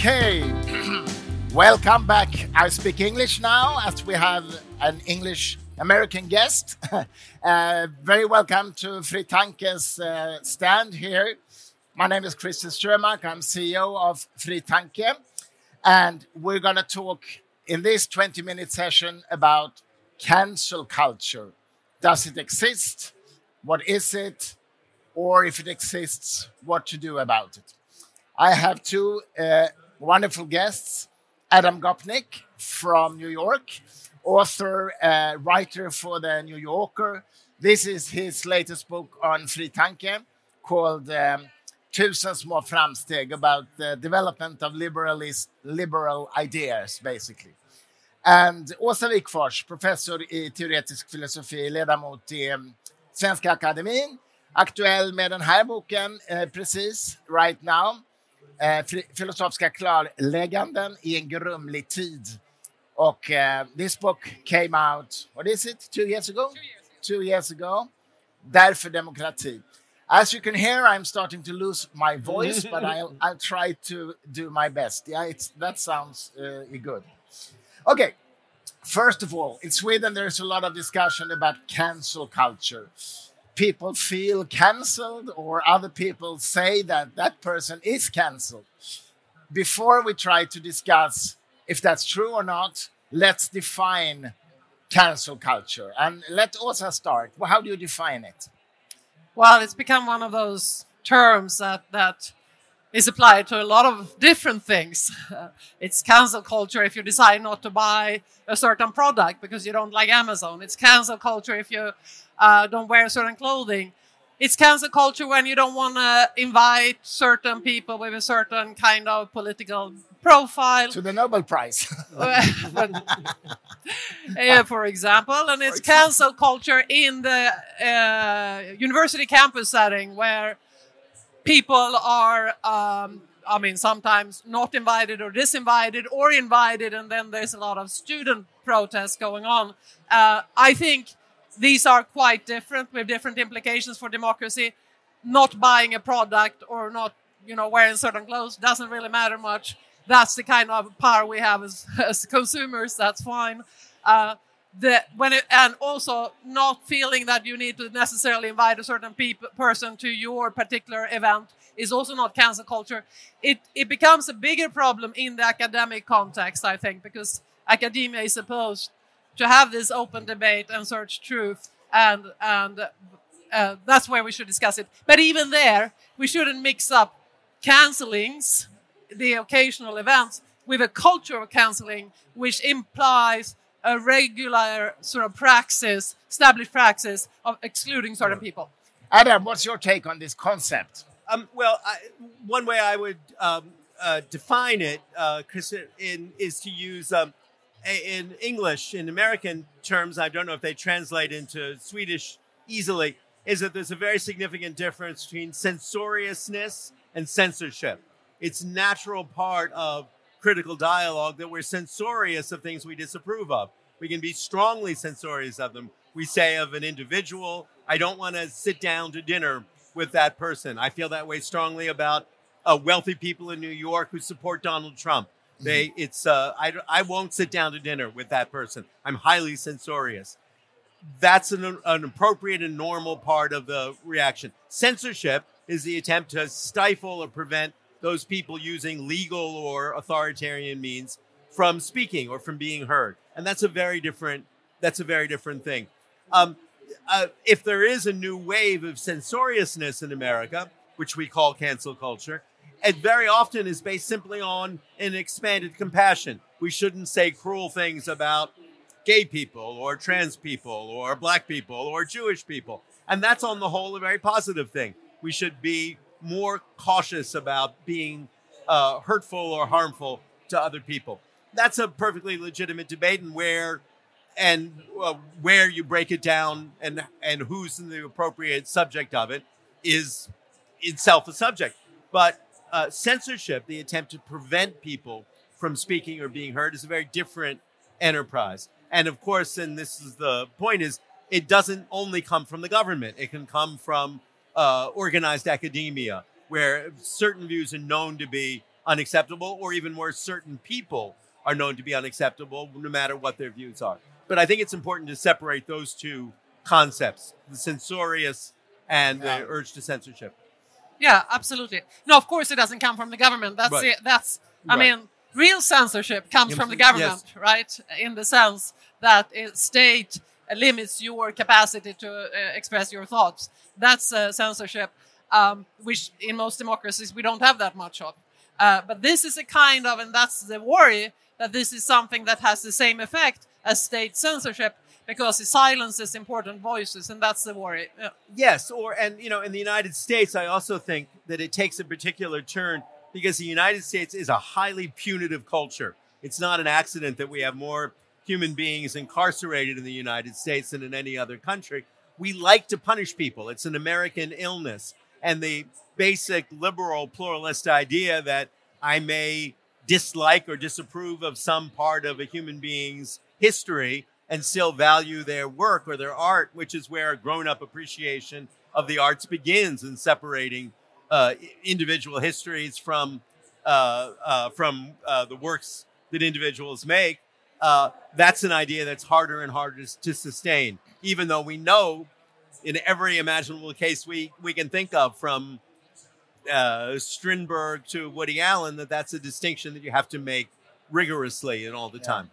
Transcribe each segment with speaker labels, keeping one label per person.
Speaker 1: Okay, welcome back. I speak English now as we have an English American guest. uh, very welcome to Fritanke's uh, stand here. My name is Christian Strömark. I'm CEO of Fritanke. And we're going to talk in this 20 minute session about cancel culture. Does it exist? What is it? Or if it exists, what to do about it? I have two uh, wonderful guests Adam Gopnik from New York, author, uh, writer for the New Yorker. This is his latest book on Fritanke called um, Tusen små framsteg about the development of liberalist, liberal ideas, basically. And Åsa Wikfors, professor i teoretisk filosofi, ledamot i um, Svenska Akademin, aktuell med den här boken eh, precis, right now. Eh, filosofiska klarlägganden i en grumlig tid. Och uh, this book came out, what is it, two years ago?
Speaker 2: Two years
Speaker 1: ago. Därför demokrati. As you can hear, I'm starting to lose my voice, but I'll, I'll try to do my best. Yeah, it's, that sounds uh, good. Okay, first of all, in Sweden, there's a lot of discussion about cancel culture people feel cancelled or other people say that that person is cancelled. Before we try to discuss if that's true or not, let's define cancel culture. And let Osa start. Well, how do you define it?
Speaker 2: Well, it's become one of those terms that, that is applied to a lot of different things. It's cancel culture if you decide not to buy a certain product because you don't like Amazon. It's cancel culture if you uh, don't wear certain clothing. It's cancel culture when you don't want to invite certain people with a certain kind of political profile
Speaker 1: to the Nobel Prize,
Speaker 2: yeah, for example. And it's cancel culture in the uh, university campus setting where people are. Um, I mean, sometimes not invited or disinvited or invited, and then there's a lot of student protests going on. Uh, I think these are quite different with different implications for democracy. Not buying a product or not, you know, wearing certain clothes doesn't really matter much. That's the kind of power we have as, as consumers. That's fine. Uh, the, when it, and also not feeling that you need to necessarily invite a certain peop- person to your particular event is also not cancel culture. It it becomes a bigger problem in the academic context, I think, because academia is supposed to have this open debate and search truth, and and uh, that's where we should discuss it. But even there, we shouldn't mix up cancellings, the occasional events, with a culture of cancelling, which implies a regular sort of praxis, established praxis of excluding certain people.
Speaker 1: Adam, what's your take on this concept?
Speaker 3: Um, well, I, one way I would um, uh, define it, uh, Chris, in, is to use um, in English, in American terms, I don't know if they translate into Swedish easily, is that there's a very significant difference between censoriousness and censorship. It's natural part of critical dialogue that we're censorious of things we disapprove of. We can be strongly censorious of them. We say of an individual, I don't want to sit down to dinner with that person. I feel that way strongly about uh, wealthy people in New York who support Donald Trump. They, mm-hmm. it's, uh, I, I won't sit down to dinner with that person. I'm highly censorious. That's an, an appropriate and normal part of the reaction. Censorship is the attempt to stifle or prevent those people using legal or authoritarian means from speaking or from being heard, and that's a very different. That's a very different thing. Um, uh, if there is a new wave of censoriousness in America, which we call cancel culture, it very often is based simply on an expanded compassion. We shouldn't say cruel things about gay people or trans people or black people or Jewish people. And that's on the whole a very positive thing. We should be more cautious about being uh, hurtful or harmful to other people. That's a perfectly legitimate debate, and where and uh, where you break it down and and who's the appropriate subject of it is itself a subject. But uh, censorship, the attempt to prevent people from speaking or being heard, is a very different enterprise. And of course, and this is the point: is it doesn't only come from the government; it can come from uh, organized academia, where certain views are known to be unacceptable, or even worse, certain people are known to be unacceptable, no matter what their views are. But I think it's important to separate those two concepts the censorious and the urge to censorship.
Speaker 2: Yeah, absolutely. No, of course it doesn't come from the government. That's
Speaker 3: Right.
Speaker 2: it. That's I
Speaker 3: Right.
Speaker 2: mean, real censorship comes
Speaker 3: Yes,
Speaker 2: from the
Speaker 3: yes.
Speaker 2: government, right? In the sense that state limits your capacity to uh, express your thoughts. That's uh, censorship, um, which in most democracies we don't have that much of. Uh, but this is a kind of, and that's the worry that this is something that has the same effect as state censorship because it silences important voices, and that's the worry. Yeah.
Speaker 3: Yes, or and you know, in the United States, I also think that it takes a particular turn because the United States is a highly punitive culture. It's not an accident that we have more human beings incarcerated in the United States than in any other country. We like to punish people. It's an American illness. And the basic liberal pluralist idea that I may dislike or disapprove of some part of a human being's history and still value their work or their art, which is where grown up appreciation of the arts begins in separating uh, individual histories from uh, uh, from uh, the works that individuals make. Uh, that's an idea that's harder and harder to sustain, even though we know in every imaginable case we, we can think of from uh, Strindberg to Woody Allen that that's a distinction that you have to make rigorously and all the time.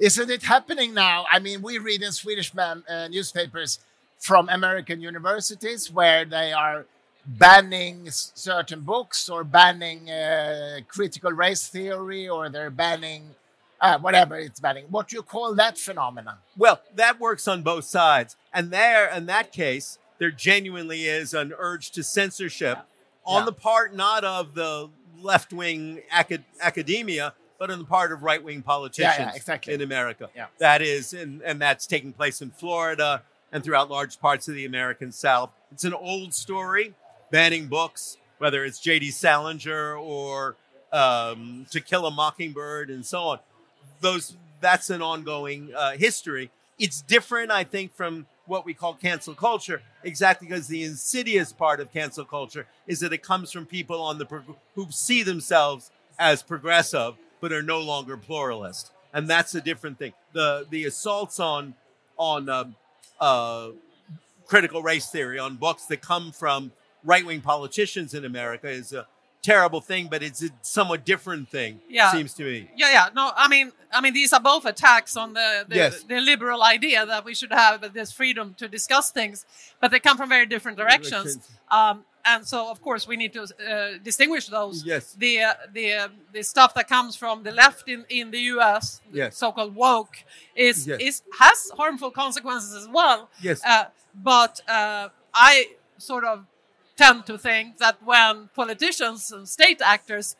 Speaker 1: Isn't it happening now? I mean, we read in Swedish man, uh, newspapers from American universities where they are banning s- certain books or banning uh, critical race theory or they're banning uh, whatever it's banning. What do you call that phenomenon?
Speaker 3: Well, that works on both sides. And there, in that case, there genuinely is an urge to censorship on
Speaker 1: Yeah.
Speaker 3: the part not of the left wing acad- academia, but on the part of right wing politicians
Speaker 1: exactly.
Speaker 3: in America.
Speaker 1: Yeah.
Speaker 3: That is, and, and that's taking place in Florida and throughout large parts of the American South. It's an old story, banning books, whether it's J.D. Salinger or um, To Kill a Mockingbird and so on those that's an ongoing uh, history. It's different, I think, from what we call cancel culture, exactly because the insidious part of cancel culture is that it comes from people on the who see themselves as progressive but are no longer pluralist, and that's a different thing. the The assaults on on um, uh, critical race theory on books that come from right wing politicians in America is a terrible thing, but it's a somewhat different thing.
Speaker 2: Yeah.
Speaker 3: seems to me.
Speaker 2: Yeah, yeah. No, I mean, I mean, these are both attacks on the the,
Speaker 3: Yes.
Speaker 2: the liberal idea that we should have this freedom to discuss things, but they come from very different directions.
Speaker 3: Directions.
Speaker 2: Um, and so, of course, we need to uh, distinguish those.
Speaker 3: Yes.
Speaker 2: The uh, the uh, the stuff that comes from the left in, in the U.S.,
Speaker 3: Yes.
Speaker 2: so-called woke, is
Speaker 3: Yes.
Speaker 2: is has harmful consequences as well.
Speaker 3: Yes.
Speaker 2: Uh, but uh, I sort of tend to think that when politicians and state actors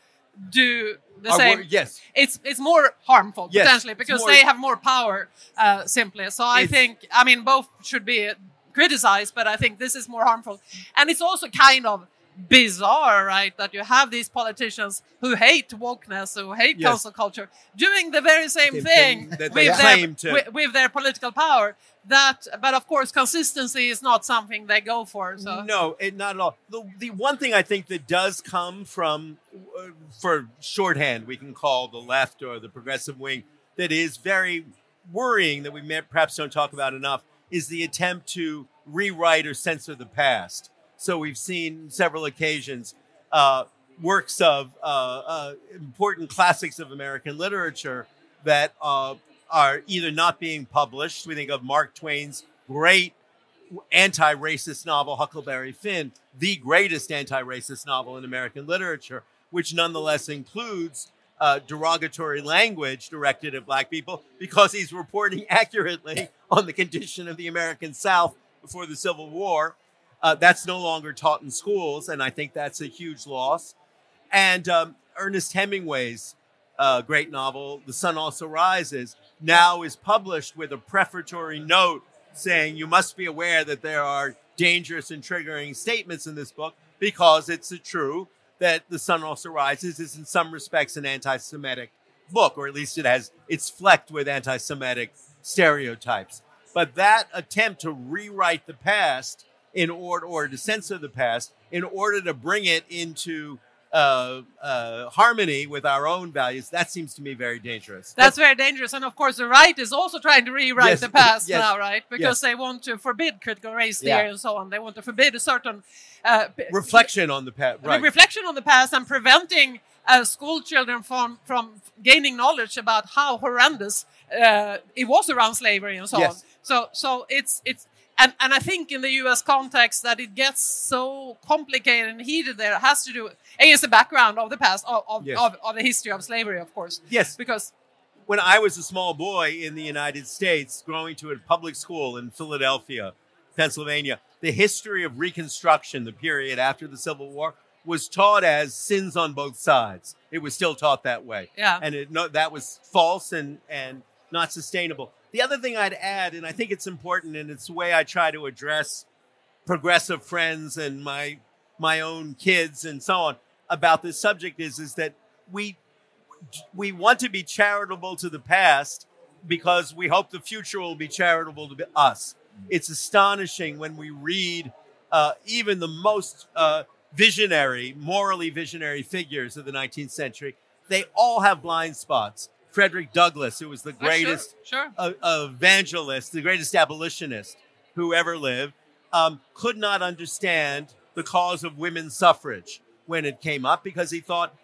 Speaker 2: do the same,
Speaker 3: yes.
Speaker 2: it's it's more harmful
Speaker 3: Yes,
Speaker 2: potentially because
Speaker 3: more-
Speaker 2: they have more power uh, simply. So I think I mean both should be criticized, but I think this is more harmful, and it's also kind of bizarre, right? That you have these politicians who hate wokeness, who hate
Speaker 3: Yes.
Speaker 2: cancel culture, doing the very same
Speaker 3: Same
Speaker 2: thing,
Speaker 3: thing
Speaker 2: with, their,
Speaker 3: to.
Speaker 2: with, with their political power. That, but of course, consistency is not something they go for. So
Speaker 3: No, it, not at all. The, the one thing I think that does come from, uh, for shorthand, we can call the left or the progressive wing, that is very worrying that we may, perhaps don't talk about enough, is the attempt to rewrite or censor the past. So we've seen several occasions uh, works of uh, uh, important classics of American literature that uh, are either not being published. We think of Mark Twain's great anti-racist novel Huckleberry Finn, the greatest anti-racist novel in American literature, which nonetheless includes uh, derogatory language directed at black people because he's reporting accurately on the condition of the American South before the Civil War. Uh, that's no longer taught in schools, and I think that's a huge loss. And um, Ernest Hemingway's uh, great novel, The Sun Also Rises, now is published with a prefatory note saying you must be aware that there are dangerous and triggering statements in this book because it's a true that The Sun Also Rises is in some respects an anti-Semitic book, or at least it has it's flecked with anti-Semitic stereotypes. But that attempt to rewrite the past in order or to censor the past in order to bring it into uh, uh, harmony with our own values, that seems to me very dangerous.
Speaker 2: That's very dangerous. And of course, the right is also trying to rewrite
Speaker 3: Yes,
Speaker 2: the past
Speaker 3: yes,
Speaker 2: now, right? Because
Speaker 3: yes.
Speaker 2: they want to forbid critical race
Speaker 1: Yeah.
Speaker 2: theory and so on. They want to forbid a certain uh,
Speaker 3: reflection on the past. Right.
Speaker 2: reflection on the past and preventing uh, school children from, from gaining knowledge about how horrendous uh, it was around slavery and so
Speaker 3: Yes.
Speaker 2: on. So, so it's it's and, and I think in the U.S. context that it gets so complicated and heated there has to do against the background of the past of of,
Speaker 3: Yes.
Speaker 2: of, of the history of slavery, of course.
Speaker 3: yes.
Speaker 2: Because
Speaker 3: when I was a small boy in the United States, growing to a public school in Philadelphia, Pennsylvania, the history of Reconstruction, the period after the Civil War, was taught as sins on both sides. It was still taught that way,
Speaker 2: yeah,
Speaker 3: and it, no, that was false and and not sustainable. The other thing I'd add, and I think it's important, and it's the way I try to address progressive friends and my my own kids and so on about this subject is is that we we want to be charitable to the past because we hope the future will be charitable to us. It's astonishing when we read uh, even the most uh, visionary, morally visionary figures of the 19th century. They all have blind spots. Frederick Douglass, who was the
Speaker 2: Uh, sure,
Speaker 3: greatest
Speaker 2: sure.
Speaker 3: uh, evangelist, the greatest abolitionist who ever lived, um, could not understand the cause of women's suffrage when it came up because he thought,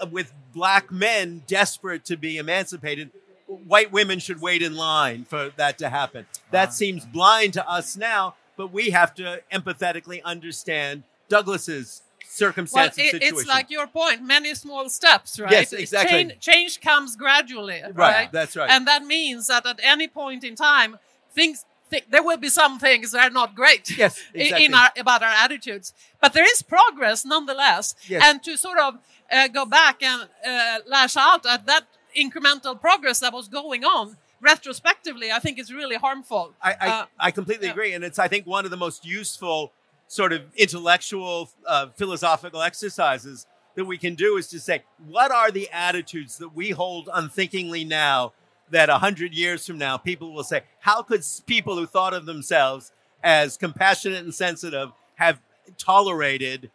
Speaker 3: uh, with black men desperate to be emancipated, white women should wait in line for that to happen. That
Speaker 1: Ah.
Speaker 3: seems blind to us now, but we have to empathetically understand Douglas's
Speaker 2: Well,
Speaker 3: circumstance and
Speaker 2: it,
Speaker 3: situation.
Speaker 2: it's like your point. Many small steps, right?
Speaker 3: Yes, exactly.
Speaker 2: Change, change comes gradually, right?
Speaker 3: right, that's right.
Speaker 2: And that means that at any point in time, things th- there will be some things that are not great
Speaker 3: yes, exactly.
Speaker 2: in our about our attitudes, but there is progress nonetheless.
Speaker 3: Yes.
Speaker 2: And to sort of uh, go back and uh, lash out at that incremental progress that was going on retrospectively, I think is really harmful.
Speaker 3: I, I,
Speaker 2: Uh,
Speaker 3: I completely
Speaker 2: yeah.
Speaker 3: agree. And it's, I think, one of the most useful sort of intellectual, uh, philosophical exercises that we can do is to say, what are the attitudes that we hold unthinkingly now that a hundred years from now people will say, how could people who thought of themselves as compassionate and sensitive have tolerated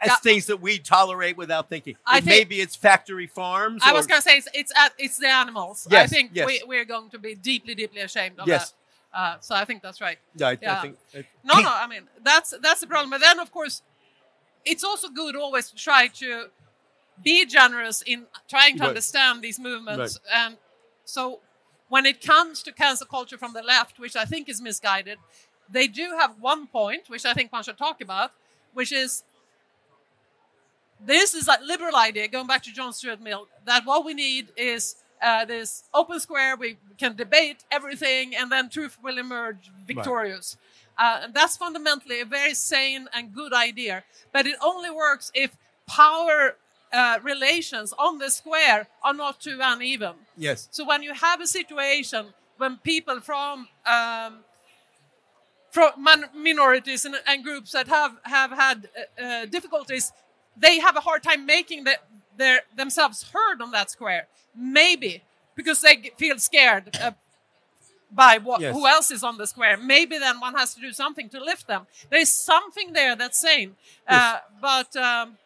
Speaker 3: as things that we tolerate without thinking?
Speaker 2: Think-
Speaker 3: maybe it's factory farms.
Speaker 2: I
Speaker 3: or-
Speaker 2: was going to say it's it's, at, it's the animals.
Speaker 3: Yes, I
Speaker 2: think
Speaker 3: yes.
Speaker 2: we, we're going to be deeply, deeply ashamed of
Speaker 3: Yes.
Speaker 2: that. Uh, so I think that's right.
Speaker 3: Yeah, I, I think. uh,
Speaker 2: No, no, I mean that's that's the problem. But then, of course, it's also good always to try to be generous in trying to
Speaker 3: Right.
Speaker 2: understand these movements. And so, when it comes to cancel culture from the left, which I think is misguided, they do have one point which I think one should talk about, which is this is a liberal idea, going back to John Stuart Mill, that what we need is uh, this open square, we can debate everything, and then truth will emerge victorious. Uh, and that's fundamentally a very sane and good idea, but it only works if power uh, relations on the square are not too uneven.
Speaker 3: yes.
Speaker 2: So when you have a situation when people from um, from minorities and, and groups that have have had uh, uh, difficulties, they have a hard time making the, their themselves heard on that square. Maybe because they feel scared uh, by what
Speaker 3: Yes.
Speaker 2: who else is on the square. Maybe then one has to do something to lift them. There is something there that's sane, uh, but um,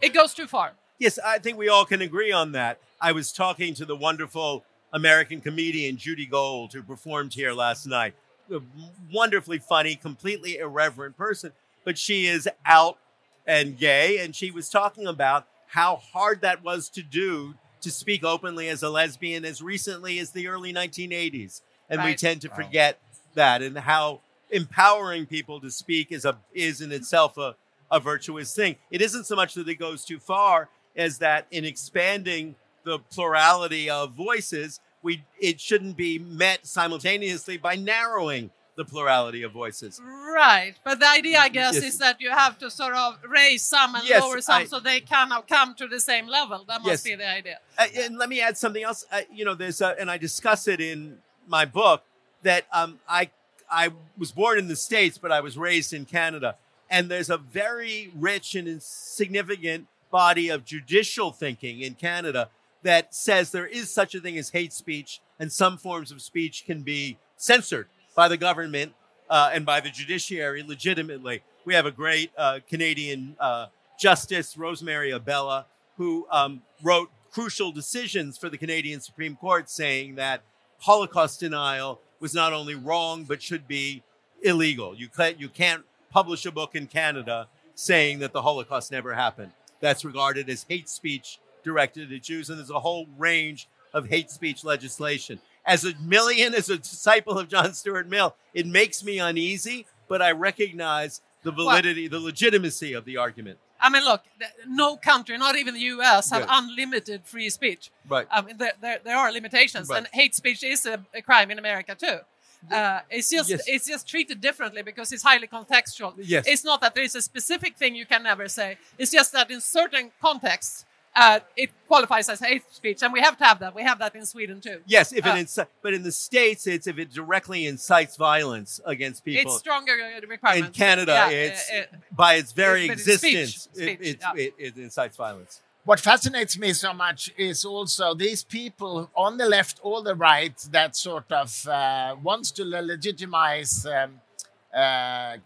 Speaker 2: it goes too far.
Speaker 3: Yes, I think we all can agree on that. I was talking to the wonderful American comedian Judy Gold, who performed here last night. A wonderfully funny, completely irreverent person, but she is out and gay, and she was talking about how hard that was to do to speak openly as a lesbian as recently as the early 1980s. And we tend to
Speaker 1: Wow.
Speaker 3: forget that, and how empowering people to speak is a is in itself a, a virtuous thing. It isn't so much that it goes too far as that in expanding the plurality of voices, we it shouldn't be met simultaneously by narrowing the plurality of voices.
Speaker 2: Right, but the idea, I guess,
Speaker 3: Yes.
Speaker 2: is that you have to sort of raise some and
Speaker 3: Yes,
Speaker 2: lower some,
Speaker 3: I-
Speaker 2: so they cannot come to the same level. That must
Speaker 3: Yes.
Speaker 2: be the idea.
Speaker 3: Uh, and let me add something else. Uh, you know, there's a, and I discuss it in my book that um, I I was born in the states, but I was raised in Canada, and there's a very rich and significant body of judicial thinking in Canada that says there is such a thing as hate speech, and some forms of speech can be censored by the government uh, and by the judiciary legitimately. We have a great uh, Canadian uh, Justice Rosemary Abella, who um, wrote crucial decisions for the Canadian Supreme Court saying that Holocaust denial was not only wrong but should be illegal. You can't, you can't publish a book in Canada saying that the Holocaust never happened. That's regarded as hate speech directed at Jews, and there's a whole range of hate speech legislation. As a million, as a disciple of John Stuart Mill, it makes me uneasy, but I recognize the validity, well, the legitimacy of the argument.
Speaker 2: I mean, look, no country, not even the US, have unlimited free speech.
Speaker 3: Right.
Speaker 2: I mean, there, there, there are limitations, right. and hate speech is a, a crime in America too. Uh, it's just yes. it's just treated differently because it's highly contextual.
Speaker 3: Yes.
Speaker 2: It's not that there is a specific thing you can never say. It's just that in certain contexts, uh, it qualifies as hate speech, and we have to have that. We have that in Sweden too.
Speaker 3: Yes, if uh, it but in the states, it's if it directly incites violence against people.
Speaker 2: It's stronger uh, requirements.
Speaker 3: In Canada, yeah, it's it, by its very existence, speech, speech, yeah. it, it incites violence
Speaker 1: what fascinates me so much is also these people on the left or the right that sort of uh, wants to legitimize um, uh,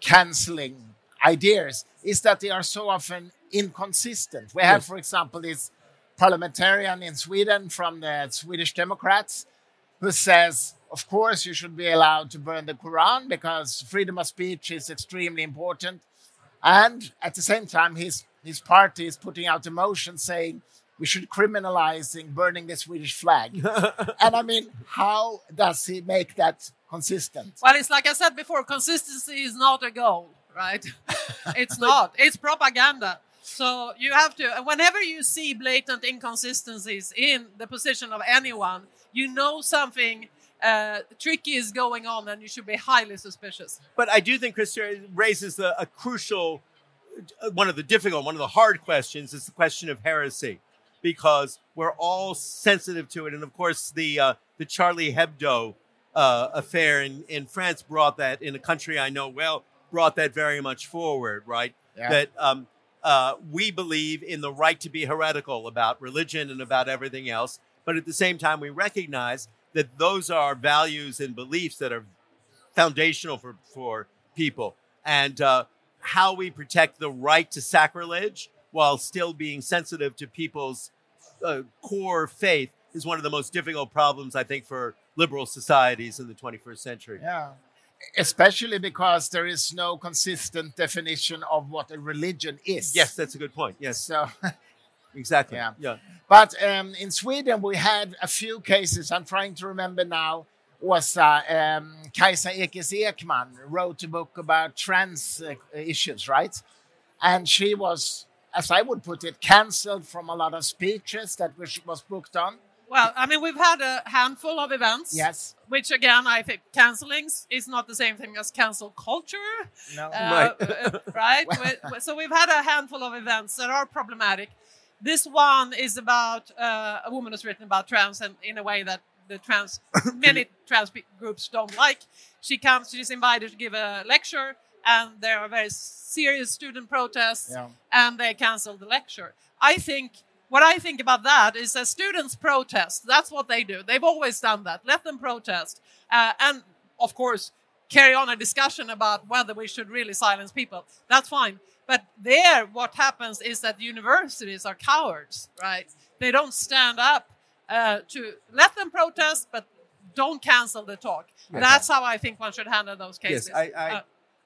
Speaker 1: canceling ideas is that they are so often inconsistent. We have, yes. for example, this parliamentarian in Sweden from the Swedish Democrats who says, of course, you should be allowed to burn the Quran because freedom of speech is extremely important. And at the same time, he's his party is putting out a motion saying we should criminalizing burning the Swedish flag. and I mean, how does he make that consistent?
Speaker 2: Well, it's like I said before, consistency is not a goal, right? it's not. It's propaganda. So you have to, whenever you see blatant inconsistencies in the position of anyone, you know something uh, tricky is going on and you should be highly suspicious.
Speaker 3: But I do think Chris raises the, a crucial one of the difficult, one of the hard questions is the question of heresy, because we're all sensitive to it. And of course, the uh, the Charlie Hebdo uh, affair in, in France brought that in a country I know well brought that very much forward. Right, yeah. that um, uh, we believe in the right to be heretical about religion and about everything else, but at the same time, we recognize that those are values and beliefs that are foundational for for people. And uh, how we protect the right to sacrilege while still being sensitive to people's uh, core faith is one of the most difficult problems, I think, for liberal societies in the 21st century.
Speaker 1: Yeah. Especially because there is no consistent definition of what a religion is.
Speaker 3: Yes, that's a good point. Yes.
Speaker 1: So,
Speaker 3: exactly.
Speaker 1: Yeah.
Speaker 3: yeah.
Speaker 1: But um, in Sweden, we had a few cases. I'm trying to remember now Åsa, um, Kajsa Ekis Ekman wrote a book about trans uh, issues, right? And she was, as I would put it, cancelled from a lot of speeches that was, was booked on.
Speaker 2: Well, I mean, we've had a handful of events.
Speaker 1: Yes.
Speaker 2: Which, again, I think cancelling is not the same thing as cancel culture.
Speaker 1: No.
Speaker 2: Uh, right. right? so we've had a handful of events that are problematic. This one is about uh, a woman who's written about trans and in a way that the trans many trans groups don't like. She comes, she's invited to give a lecture, and there are very serious student protests, yeah. and they cancel the lecture. I think what I think about that is that students protest. That's what they do. They've always done that. Let them protest, uh, and of course carry on a discussion about whether we should really silence people. That's fine. But there, what happens is that universities are cowards, right? They don't stand up uh, to let them protest, but don't cancel the talk. Okay. That's how I think one should handle those cases.
Speaker 3: Yes, I, I, uh,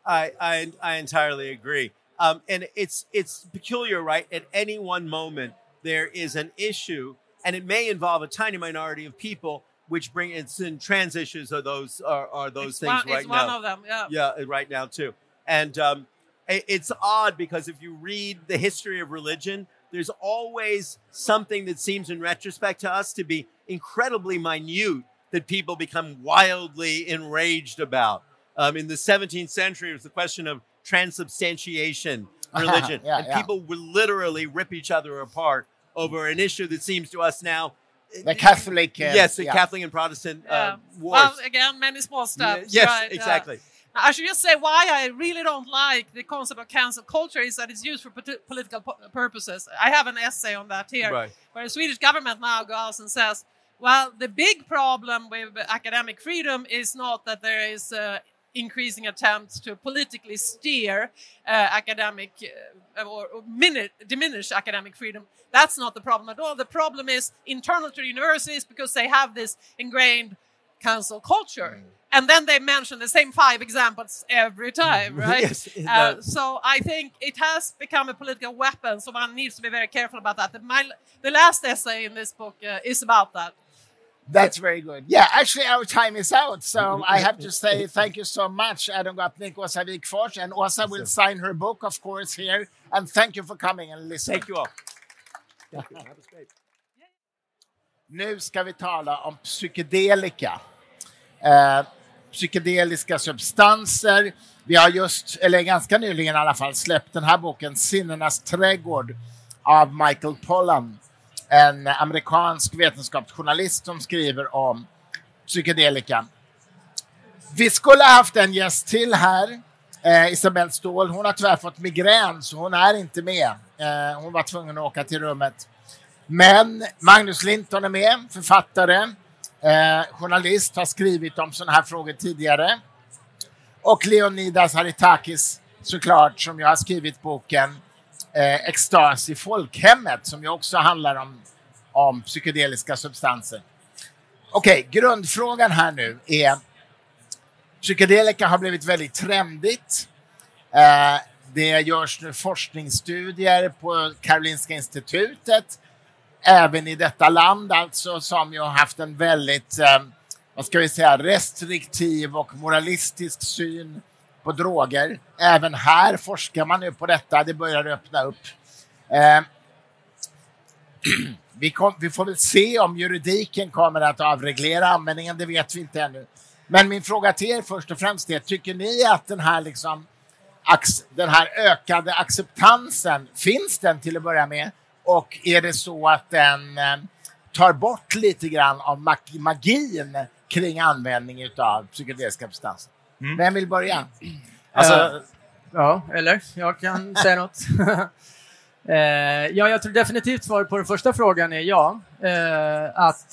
Speaker 3: I, I, I, entirely agree. Um, and it's it's peculiar, right? At any one moment, there is an issue, and it may involve a tiny minority of people, which bring it's in trans issues are those are, are those
Speaker 2: it's
Speaker 3: things
Speaker 2: one,
Speaker 3: right
Speaker 2: it's
Speaker 3: now.
Speaker 2: One of them, yeah.
Speaker 3: Yeah, right now too. And um, it's odd because if you read the history of religion, there's always something that seems in retrospect to us to be incredibly minute that people become wildly enraged about. Um, in the 17th century, it was the question of transubstantiation religion.
Speaker 1: yeah,
Speaker 3: and
Speaker 1: yeah.
Speaker 3: people would literally rip each other apart over an issue that seems to us now
Speaker 1: the Catholic, uh,
Speaker 3: yes, the
Speaker 1: yeah.
Speaker 3: Catholic and Protestant uh, wars.
Speaker 2: Well, again, many small steps.
Speaker 3: yes,
Speaker 2: right?
Speaker 3: exactly.
Speaker 2: Uh, I should just say why I really don't like the concept of cancel culture is that it's used for political purposes. I have an essay on that here,
Speaker 3: right.
Speaker 2: where the Swedish government now goes and says, well, the big problem with academic freedom is not that there is uh, increasing attempts to politically steer uh, academic uh, or, or minute, diminish academic freedom. That's not the problem at all. The problem is internal to universities because they have this ingrained cancel culture. Mm. And then they mention the same five examples every time, right? yes, uh, so I think it has become a political weapon, so one needs to be very careful about that. The, my, the last essay in this book uh, is about that.
Speaker 1: That's very good. Yeah, actually, our time is out. So I have to say thank you so much, Adam Gopnik, Åsa Wikfors. And Åsa will sign her book, of course, here. And thank you for coming and listening.
Speaker 3: Thank you all.
Speaker 1: Nu ska vi tala om psykedelika. Eh, psykedeliska substanser. Vi har just, eller ganska nyligen i alla fall, släppt den här boken Sinnenas trädgård av Michael Pollan en amerikansk vetenskapsjournalist som skriver om psykedelika. Vi skulle ha haft en gäst till här, eh, Isabelle Ståhl. Hon har tyvärr fått migrän så hon är inte med. Eh, hon var tvungen att åka till rummet. Men Magnus Linton är med, författare, eh, journalist, har skrivit om sådana här frågor tidigare. Och Leonidas Haritakis såklart, som jag har skrivit boken eh, Extas i folkhemmet som ju också handlar om, om psykedeliska substanser. Okej, okay, grundfrågan här nu är Psykedelika har blivit väldigt trendigt. Eh, det görs nu forskningsstudier på Karolinska institutet, även i detta land alltså, som ju har haft en väldigt, eh, vad ska vi säga, restriktiv och moralistisk syn på droger. Även här forskar man nu på detta. Det börjar öppna upp. Eh, vi, kom, vi, får väl se om juridiken kommer att avreglera användningen. Det vet vi inte ännu. Men min fråga till er först och främst är, tycker ni att den här, liksom, den här ökade acceptansen, finns den till att börja med? Och är det så att den eh, tar bort lite grann av magin kring användning av psykedeliska substanser? Mm. Vem vill börja?
Speaker 4: Alltså, uh, ja, eller jag kan säga något. uh, ja, jag tror definitivt svaret på den första frågan är ja. Uh, att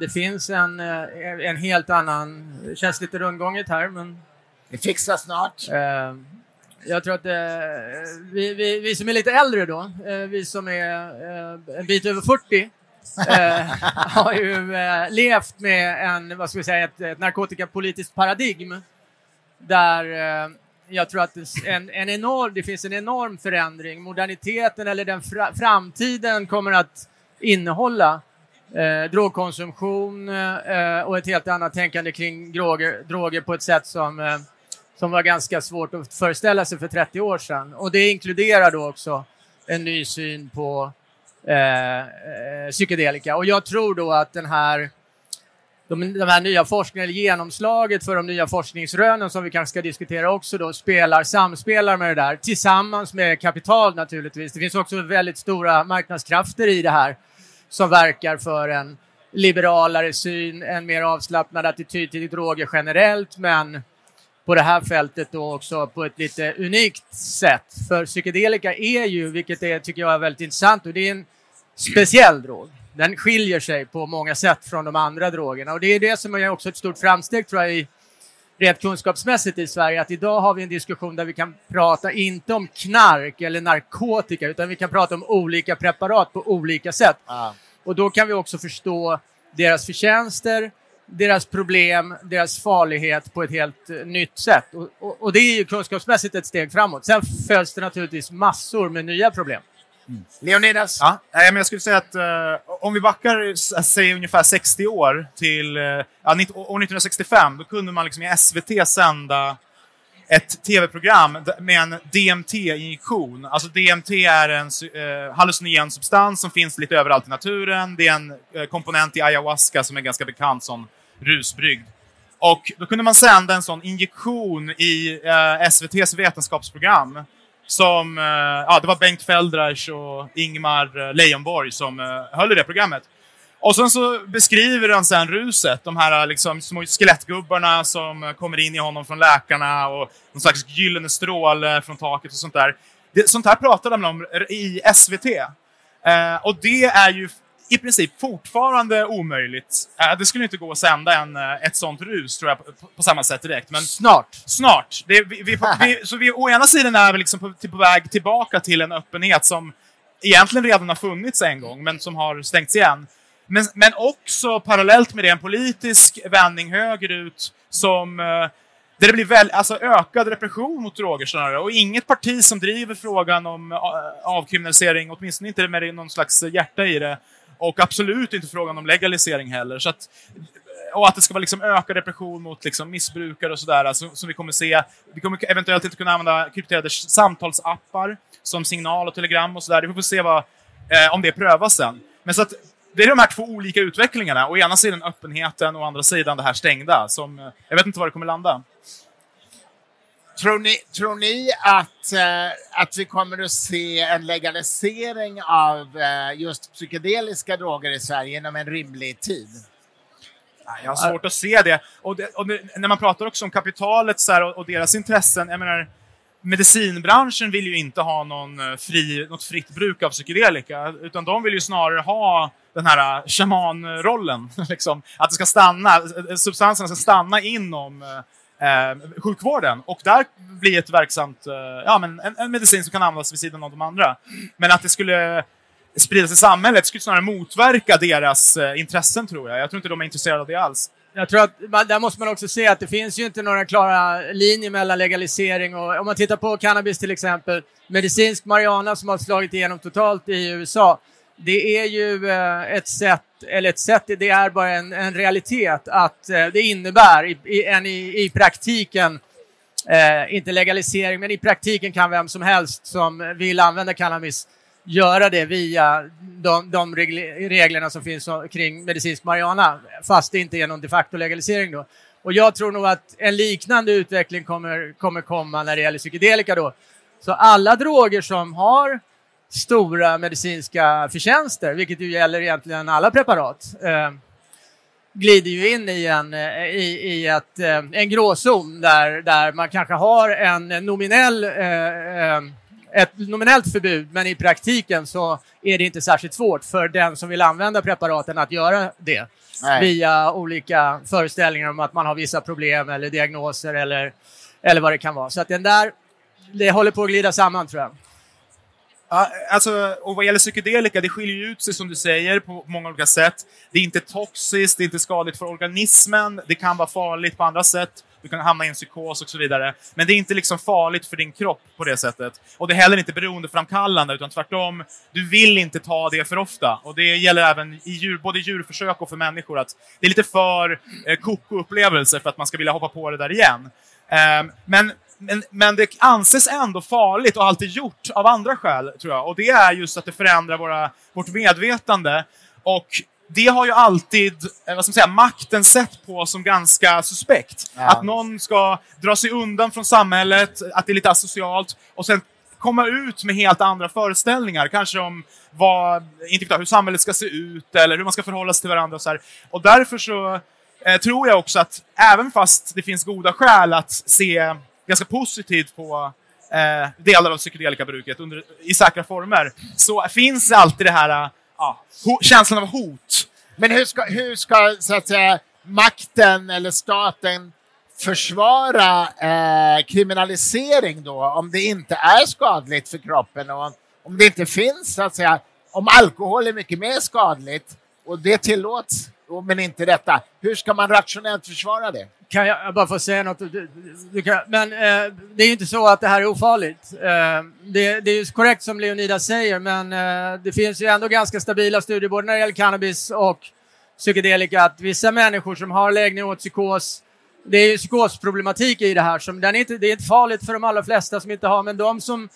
Speaker 4: det finns en, en helt annan... Det känns lite rundgånget här, men...
Speaker 1: Det fixar snart.
Speaker 4: jag tror att vi, vi, vi, som är lite äldre då, vi som är en bit över 40, har ju levt med en, vad ska vi säga, ett, ett narkotikapolitiskt paradigm där eh, jag tror att en, en enorm, det finns en enorm förändring. Moderniteten eller den fra, framtiden kommer att innehålla eh, drogkonsumtion eh, eh, och ett helt annat tänkande kring droger, droger på ett sätt som, eh, som var ganska svårt att föreställa sig för 30 år sedan. Och det inkluderar då också en ny syn på eh, eh psykedelika. Och jag tror då att den här de, de här nya forskningarna, genomslaget för de nya forskningsrönen som vi kanske ska diskutera också då, spelar, samspelar med det där tillsammans med kapital naturligtvis. Det finns också väldigt stora marknadskrafter i det här som verkar för en liberalare syn, en mer avslappnad attityd till droger generellt, men på det här fältet då också på ett lite unikt sätt. För psykedelika är ju, vilket är, tycker jag är väldigt intressant, och det är en speciell drog den skiljer sig på många sätt från de andra drogerna. Och det är det som är också ett stort framsteg tror jag i, rent kunskapsmässigt i Sverige, att idag har vi en diskussion där vi kan prata inte om knark eller narkotika, utan vi kan prata om olika preparat på olika sätt. Ah. Och då kan vi också förstå deras förtjänster, deras problem, deras farlighet på ett helt uh, nytt sätt. Och, och, och, det är ju kunskapsmässigt ett steg framåt. Sen följs det naturligtvis massor med nya problem.
Speaker 1: Leonidas?
Speaker 5: Ja, men jag skulle säga att uh, om vi backar säg ungefär 60 år till ja, år 1965, då kunde man liksom i SVT sända ett tv-program med en DMT-injektion. Alltså DMT är en uh, hallucinogen substans som finns lite överallt i naturen. Det är en uh, komponent i ayahuasca som är ganska bekant som rusbrygd. Och då kunde man sända en sån injektion i uh, SVTs vetenskapsprogram som, eh, ja, det var Bengt Feldreich och Ingmar eh, Leijonborg som eh, höll i det programmet. Och sen så beskriver han sen ruset, de här liksom små skelettgubbarna som kommer in i honom från läkarna och någon slags gyllene stråle från taket och sånt där. Det, sånt här pratade de om i SVT. Eh, och det är ju i princip fortfarande omöjligt. Äh, det skulle inte gå att sända en, äh, ett sånt rus, tror jag, på, på samma sätt direkt. Men
Speaker 4: Snart.
Speaker 5: snart. Det, vi, vi, vi, så vi, å ena sidan är vi liksom på, på väg tillbaka till en öppenhet som egentligen redan har funnits en gång, men som har stängts igen. Men, men också parallellt med det en politisk vändning högerut som eh, där det blir väl, alltså ökad repression mot droger snarare. Och inget parti som driver frågan om avkriminalisering, åtminstone inte med någon slags hjärta i det. Och absolut inte frågan om legalisering heller. Så att, och att det ska vara liksom ökad repression mot liksom missbrukare och sådär, alltså, som vi kommer se. Vi kommer eventuellt inte kunna använda krypterade samtalsappar som signal och telegram och sådär. Vi får se vad, eh, om det prövas sen. Men så att det är de här två olika utvecklingarna. Å ena sidan öppenheten och å andra sidan det här stängda. Som, eh, jag vet inte var det kommer landa.
Speaker 1: Tror ni, tror ni att, eh, att vi kommer att se en legalisering av eh, just psykedeliska droger i Sverige inom en rimlig tid?
Speaker 5: Jag har svårt att se det. Och, det, och det, när man pratar också om kapitalet så här, och, och, deras intressen, jag menar, medicinbranschen vill ju inte ha någon eh, fri, något fritt bruk av psykedelika, utan de vill ju snarare ha den här eh, shamanrollen. Liksom. Att det ska stanna, eh, substanserna ska stanna inom eh, sjukvården och där blir ett verksamt, eh, ja men en, en, medicin som kan användas vid sidan av de andra. Men att det skulle spridas i samhället skulle snarare motverka deras eh, intressen tror jag. Jag tror inte de är intresserade av det alls.
Speaker 4: Jag tror att man, där måste man också se att det finns ju inte några klara linjer mellan legalisering och om man tittar på cannabis till exempel, medicinsk marijuana som har slagit igenom totalt i USA. Det är ju eh, ett sätt, eller ett sätt, det är bara en, en realitet att eh, det innebär i, i, en, i, i praktiken Eh, inte legalisering, men i praktiken kan vem som helst som vill använda cannabis göra det via de, de reglerna som finns kring medicinsk marijuana, fast det inte är någon de facto legalisering då. Och jag tror nog att en liknande utveckling kommer, kommer komma när det gäller psykedelika då. Så alla droger som har stora medicinska förtjänster, vilket ju gäller egentligen alla preparat, eh, glider ju in i en, eh, i, i ett, eh, en gråzon där, där man kanske har en nominell eh, eh ett nominellt förbud, men i praktiken så är det inte särskilt svårt för den som vill använda preparaten att göra det. Nej. Via olika föreställningar om att man har vissa problem eller diagnoser eller, eller vad det kan vara. Så att den där, det håller på att glida samman tror jag.
Speaker 5: Alltså, och vad gäller psykedelika, det skiljer ut sig som du säger på många olika sätt. Det är inte toxiskt, det är inte skadligt för organismen, det kan vara farligt på andra sätt du kan hamna i en psykos och så vidare. Men det är inte liksom farligt för din kropp på det sättet. Och det är heller inte beroendeframkallande, utan tvärtom, du vill inte ta det för ofta. Och det gäller även i djur, både djurförsök och för människor, att det är lite för eh, koko-upplevelser för att man ska vilja hoppa på det där igen. Um, men men, men det anses ändå farligt och alltid gjort av andra skäl, tror jag. Och det är just att det förändrar våra, vårt medvetande. Och det har ju alltid, eh, vad ska man säga, makten sett på som ganska suspekt. Ja. Att någon ska dra sig undan från samhället, att det är lite asocialt, och sen komma ut med helt andra föreställningar. Kanske om vad, inte vet, hur samhället ska se ut eller hur man ska förhålla sig till varandra och så här. Och därför så eh, tror jag också att även fast det finns goda skäl att se ganska positivt på eh, delar av psykedelikabruket under, i säkra former, så finns det alltid det här eh, ja, känslan av hot.
Speaker 1: Men hur ska, hur ska så att säga, makten eller staten försvara eh, kriminalisering då om det inte är skadligt för kroppen och om det inte finns så att säga, om alkohol är mycket mer skadligt och det tillåts men inte detta. Hur ska man rationellt försvara det?
Speaker 4: Kan jag bara få säga något? Du, du kan, men eh, det är ju inte så att det här är ofarligt. Eh, det, det, är ju korrekt som Leonidas säger, men eh, det finns ju ändå ganska stabila studier både när det gäller cannabis och psykedelika, att vissa människor som har läggning åt psykos, det är ju psykosproblematik i det här, som den är inte, det är inte farligt för de allra flesta som inte har, men de som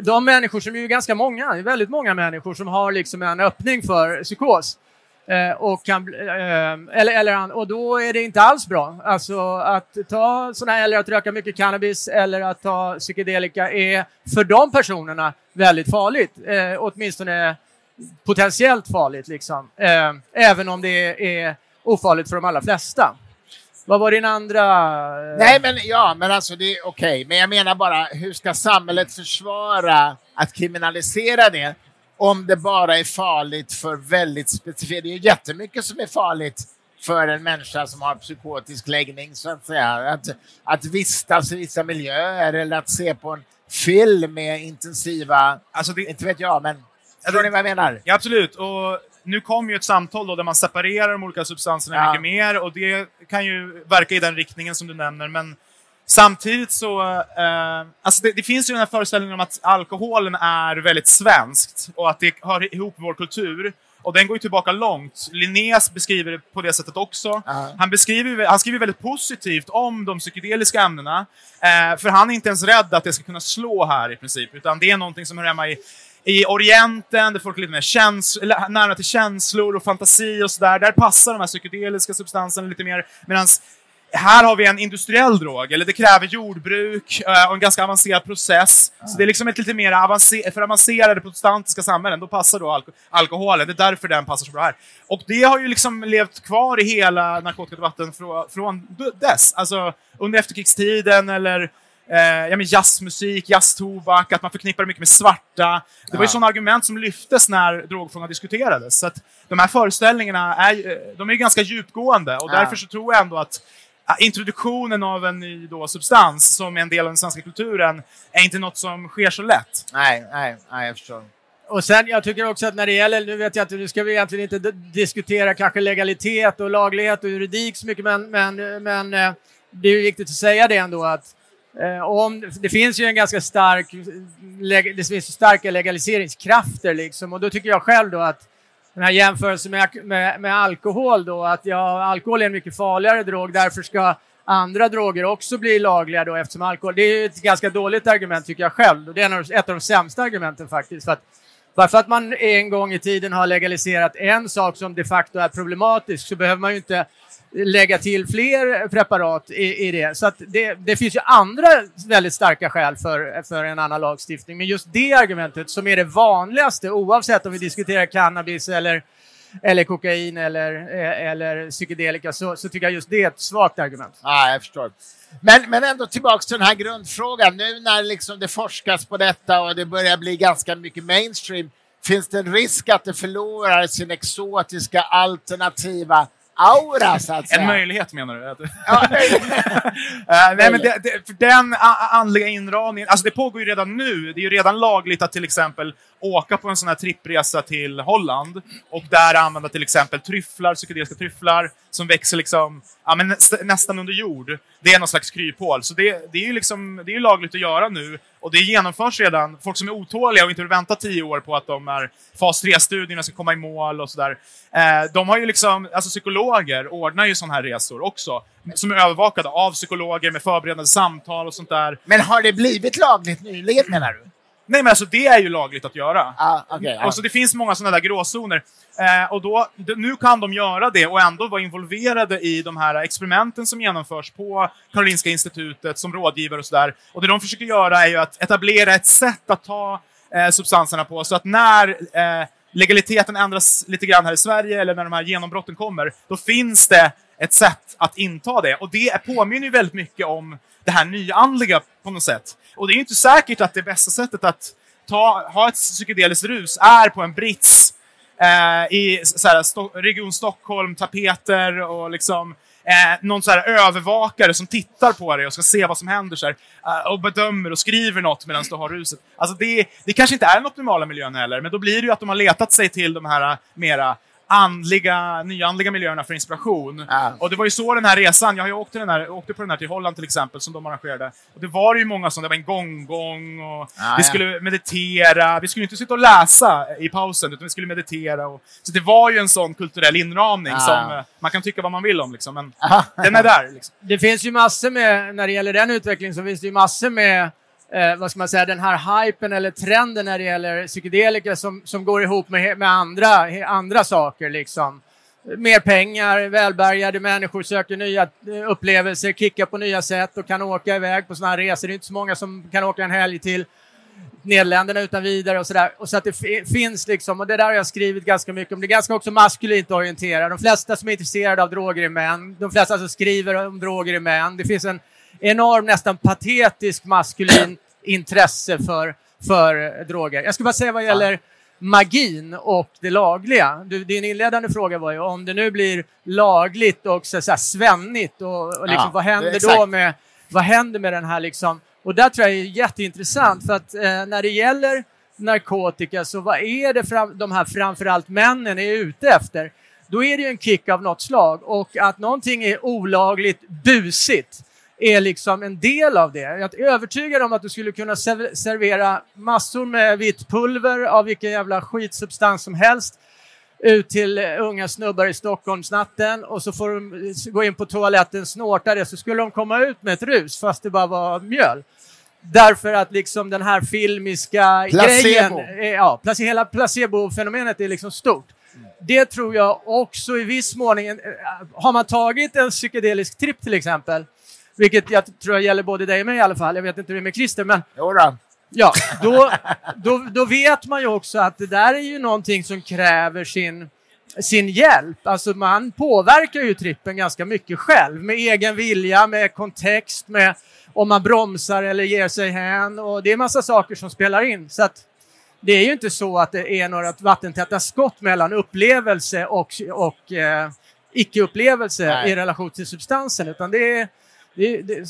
Speaker 4: de människor som är ju ganska många, väldigt många människor som har liksom en öppning för psykos, Eh, Eh, och, kan, eh, eller, eller, och då är det inte alls bra. Alltså att ta sådana eller att röka mycket cannabis eller att ta psykedelika är för de personerna väldigt farligt. Eh, åtminstone potentiellt farligt liksom. Eh, även om det är ofarligt för de allra flesta. Vad var din andra?
Speaker 1: Eh? Nej, men ja, men alltså det är okej. Okay. Men jag menar bara, hur ska samhället försvara att kriminalisera det om det bara är farligt för väldigt specifikt. Det är jättemycket som är farligt för en människa som har psykotisk läggning, så att säga. Att, att vistas i vissa miljöer eller att se på en film med intensiva...
Speaker 5: Alltså det,
Speaker 1: inte vet jag, men... Förstår ni vad jag menar?
Speaker 5: Ja, absolut. Och nu kommer ju ett samtal då där man separerar de olika substanserna
Speaker 1: Ja.
Speaker 5: mycket mer och det kan ju verka i den riktningen som du nämner. Men samtidigt så... Eh, alltså det, det finns ju den här föreställningen om att alkoholen är väldigt svenskt och att det hör ihop med vår kultur. Och den går ju tillbaka långt. Linnaeus beskriver det på det sättet också.
Speaker 1: Ja.
Speaker 5: Han, beskriver, han skriver väldigt positivt om de psykedeliska ämnena. Eh, för han är inte ens rädd att det ska kunna slå här i princip, utan det är någonting som hör hemma i i Orienten, där folk är lite mer käns- nära till känslor och fantasi och sådär, där passar de här psykedeliska substanserna lite mer. Medan här har vi en industriell drog, eller det kräver jordbruk eh, och en ganska avancerad process. Så det är liksom ett lite mer avancer- för avancerade protestantiska samhällen, då passar då alko- alkoholen. Det är därför den passar så bra här. Och det har ju liksom levt kvar i hela narkotikadebatten från, från dess. Alltså under efterkrigstiden eller eh, ja, men jazzmusik, jazztobak, att man förknippar mycket med svarta. Det var ju
Speaker 1: Ja.
Speaker 5: sådana argument som lyftes när drogfrågan diskuterades. Så att de här föreställningarna är, eh, de är ganska djupgående och
Speaker 1: Ja.
Speaker 5: därför så tror jag ändå att introduktionen av en ny då, substans som är en del av den svenska kulturen är inte något som sker så lätt.
Speaker 1: Nej, nej, nej, jag förstår.
Speaker 4: Och sen, jag tycker också att när det gäller, nu vet jag inte, nu ska vi egentligen inte diskutera kanske legalitet och laglighet och juridik så mycket, men, men, men eh, det är ju viktigt att säga det ändå att eh, om, det finns ju en ganska stark, leg, det finns starka legaliseringskrafter liksom och då tycker jag själv då att den här jämförelsen med, med, med alkohol då, att ja, alkohol är en mycket farligare drog, därför ska andra droger också bli lagliga då eftersom alkohol, det är ett ganska dåligt argument tycker jag själv och det är ett av de sämsta argumenten faktiskt. För att bara för att man en gång i tiden har legaliserat en sak som de facto är problematisk så behöver man ju inte lägga till fler preparat i, i det. Så att det, det finns ju andra väldigt starka skäl för, för en annan lagstiftning. Men just det argumentet som är det vanligaste oavsett om vi diskuterar cannabis eller, eller kokain eller, eh, eller psykedelika så, så tycker jag just det är ett svagt argument.
Speaker 1: Ja, jag förstår. Men, men ändå tillbaks till den här grundfrågan. Nu när liksom det forskas på detta och det börjar bli ganska mycket mainstream, finns det en risk att det förlorar sin exotiska alternativa aura, så att säga?
Speaker 5: En möjlighet menar du?
Speaker 1: Ja, nej,
Speaker 5: Eh, nej, men det, det, för den andliga inramningen, alltså det pågår ju redan nu. Det är ju redan lagligt att till exempel åka på en sån här trippresa till Holland och där använda till exempel tryfflar, psykedeliska tryfflar som växer liksom, ja, men nästan under jord. Det är någon slags kryphål. Så det, det är ju liksom, det är ju lagligt att göra nu och det genomförs redan. Folk som är otåliga och inte vill vänta tio år på att de är fas 3-studierna ska komma i mål och sådär. Eh, de har ju liksom, alltså psykologer ordnar ju sådana här resor också. Som är övervakade av psykologer med förberedande samtal och sånt där.
Speaker 1: Men har det blivit lagligt nyligen menar du?
Speaker 5: Nej men alltså det är ju lagligt att göra.
Speaker 1: Ja, okej. ja.
Speaker 5: Och så det finns många sådana där gråzoner. Eh, och då, nu kan de göra det och ändå vara involverade i de här experimenten som genomförs på Karolinska institutet som rådgivare och sådär. Och det de försöker göra är ju att etablera ett sätt att ta eh, substanserna på så att när eh, legaliteten ändras lite grann här i Sverige eller när de här genombrotten kommer, då finns det ett sätt att inta det. Och det påminner ju väldigt mycket om det här nyandliga på något sätt. Och det är ju inte säkert att det bästa sättet att ta, ha ett psykedeliskt rus är på en brits eh, i så här, Sto- Region Stockholm, tapeter och liksom eh, någon så här övervakare som tittar på dig och ska se vad som händer så här, eh, och bedömer och skriver något medan du har ruset. Alltså det, det kanske inte är den optimala miljön heller, men då blir det ju att de har letat sig till de här eh, mera andliga, nyandliga miljöerna för inspiration.
Speaker 1: Ja.
Speaker 5: Och det var ju så den här resan, jag har ju åkt, till den här, åkte på den här till Holland till exempel, som de arrangerade. Och det var ju många som, det var en gong-gong och
Speaker 1: Ja,
Speaker 5: vi
Speaker 1: ja.
Speaker 5: skulle meditera. Vi skulle inte sitta och läsa i pausen, utan vi skulle meditera. Och, så det var ju en sån kulturell inramning
Speaker 1: Ja.
Speaker 5: som eh, man kan tycka vad man vill om, liksom, men den är där. Liksom.
Speaker 4: Det finns ju massor med, när det gäller den utvecklingen, så finns det ju massor med Eh, vad ska man säga, den här hypen eller trenden när det gäller psykedelika som, som går ihop med, med andra, andra saker. Liksom. Mer pengar, välbärgade människor söker nya eh, upplevelser, kickar på nya sätt och kan åka iväg på sådana här resor. Det är inte så många som kan åka en helg till Nederländerna utan vidare och sådär. Och så att det finns liksom, och det där har jag skrivit ganska mycket om, det är ganska också maskulint orienterat. De flesta som är intresserade av droger är män. De flesta som skriver om droger är män. Det finns en enorm, nästan patetisk maskulin intresse för, för droger. Jag ska bara säga vad gäller magin och det lagliga. Du, din inledande fråga var ju om det nu blir lagligt och så, så här, svennigt och, och liksom,
Speaker 1: Ja,
Speaker 4: vad händer då med vad händer med den här liksom och där tror jag är jätteintressant för att eh, när det gäller narkotika så vad är det fram, de här framförallt männen är ute efter? Då är det ju en kick av något slag och att någonting är olagligt busigt är liksom en del av det. Jag är övertygad om att du skulle kunna serv- servera massor med vitt pulver av vilken jävla skitsubstans som helst ut till eh, unga snubbar i Stockholmsnatten och så får de gå in på toaletten, snorta det, så skulle de komma ut med ett rus fast det bara var mjöl. Därför att liksom den här filmiska
Speaker 1: Placebo.
Speaker 4: grejen, eh, ja, hela placebo-fenomenet är liksom stort. Det tror jag också i viss mån, eh, har man tagit en psykedelisk tripp till exempel, vilket jag tror jag gäller både dig och mig i alla fall, jag vet inte hur det är med Christer, men
Speaker 1: Jo då.
Speaker 4: Ja, då, då, då vet man ju också att det där är ju någonting som kräver sin, sin hjälp. Alltså man påverkar ju trippen ganska mycket själv med egen vilja, med kontext, med om man bromsar eller ger sig hän och det är massa saker som spelar in. Så att det är ju inte så att det är några vattentäta skott mellan upplevelse och, och eh, icke-upplevelse i relation till substansen, utan det är, det, är- det, är-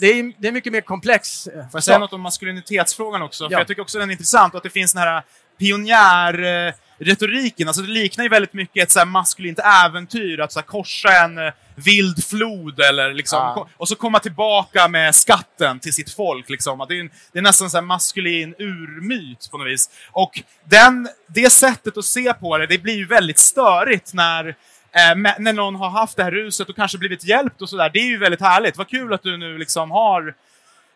Speaker 4: det, är, det är mycket mer komplex.
Speaker 5: Får jag säga något om maskulinitetsfrågan också?
Speaker 4: Ja.
Speaker 5: För jag tycker också den är intressant att det finns den här pionjärretoriken. Alltså det liknar ju väldigt mycket ett så här maskulint äventyr, att så korsa en eh, vild flod eller liksom, ko- och så komma tillbaka med skatten till sitt folk. Liksom. Det, är en, det är nästan så här maskulin urmyt på något vis. Och den, det sättet att se på det, det blir ju väldigt störigt när eh, när någon har haft det här ruset och kanske blivit hjälpt och sådär. Det är ju väldigt härligt. Vad kul att du nu liksom har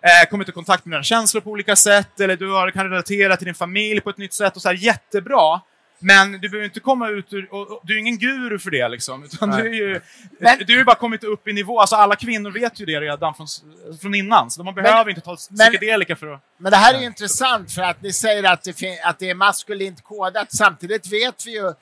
Speaker 5: eh, kommit i kontakt med dina känslor på olika sätt, eller du har, kan relatera till din familj på ett nytt sätt och så här, jättebra. Men du behöver inte komma ut ur, och, och, du är ingen guru för det liksom, utan
Speaker 1: Nej.
Speaker 5: du är ju,
Speaker 1: Men-
Speaker 5: du har ju bara kommit upp i nivå, alltså alla kvinnor vet ju det redan från, från innan, så de behöver inte ta
Speaker 1: men-
Speaker 5: psykedelika för att...
Speaker 1: Men det här är ju intressant för att ni säger att det, att det är maskulint kodat. Samtidigt vet vi ju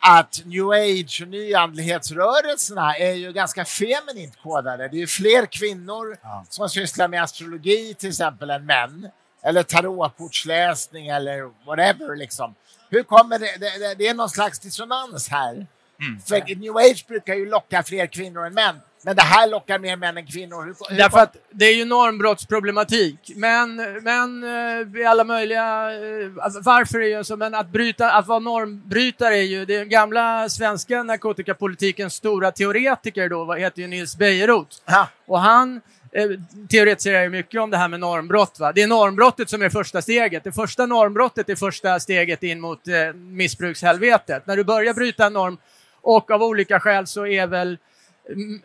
Speaker 1: att new age och nyandlighetsrörelserna är ju ganska feminint kodade. Det är ju fler kvinnor
Speaker 5: Ja.
Speaker 1: som sysslar med astrologi till exempel än män. Eller tarotkortsläsning eller whatever liksom. Hur kommer det, det, det, det är någon slags dissonans här.
Speaker 5: Mm.
Speaker 1: För new age brukar ju locka fler kvinnor än män. Men det här lockar mer män än kvinnor. Hur, hur
Speaker 4: Därför att det är ju normbrottsproblematik. Men, men eh, i alla möjliga... eh, alltså, Varför är ju så? Men att, bryta, att vara normbrytare är ju... Den gamla svenska narkotikapolitikens stora teoretiker då heter ju Nils Bejerot.
Speaker 1: Ja.
Speaker 4: Och han eh, teoretiserar ju mycket om det här med normbrott. Va? Det är normbrottet som är första steget. Det första normbrottet är första steget in mot eh, missbrukshelvetet. När du börjar bryta en norm och av olika skäl så är väl m-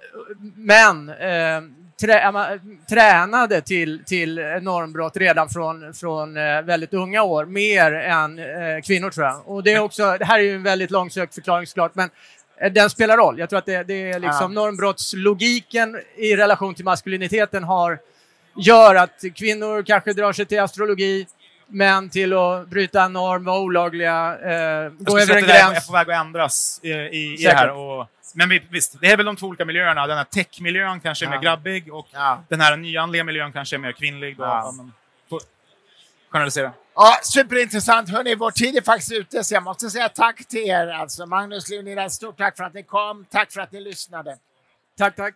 Speaker 4: män eh, trä, tränade till, till normbrott redan från, från eh, väldigt unga år, mer än eh, kvinnor tror jag. Och det, är också, det här är ju en väldigt långsökt förklaring såklart, men eh, den spelar roll. Jag tror att det, det är liksom
Speaker 1: Ja.
Speaker 4: normbrottslogiken i relation till maskuliniteten har, gör att kvinnor kanske drar sig till astrologi, män till att bryta en norm, vara olagliga, eh,
Speaker 5: Jag
Speaker 4: gå över en
Speaker 5: att det där är
Speaker 4: gräns.
Speaker 5: på väg att ändras i, i, i det här. Och, men vi- visst, det är väl de två olika miljöerna. Den här techmiljön kanske är mer
Speaker 1: Ja.
Speaker 5: grabbig och
Speaker 1: Ja.
Speaker 5: den här nyandliga miljön kanske är mer kvinnlig. Då,
Speaker 1: Ja.
Speaker 5: men, generalisera.
Speaker 1: Ja, superintressant. Hörni, vår tid är faktiskt ute, så jag måste säga tack till er. Alltså, Magnus Leonida, stort tack för att ni kom. Tack för att ni lyssnade.
Speaker 4: Tack, tack.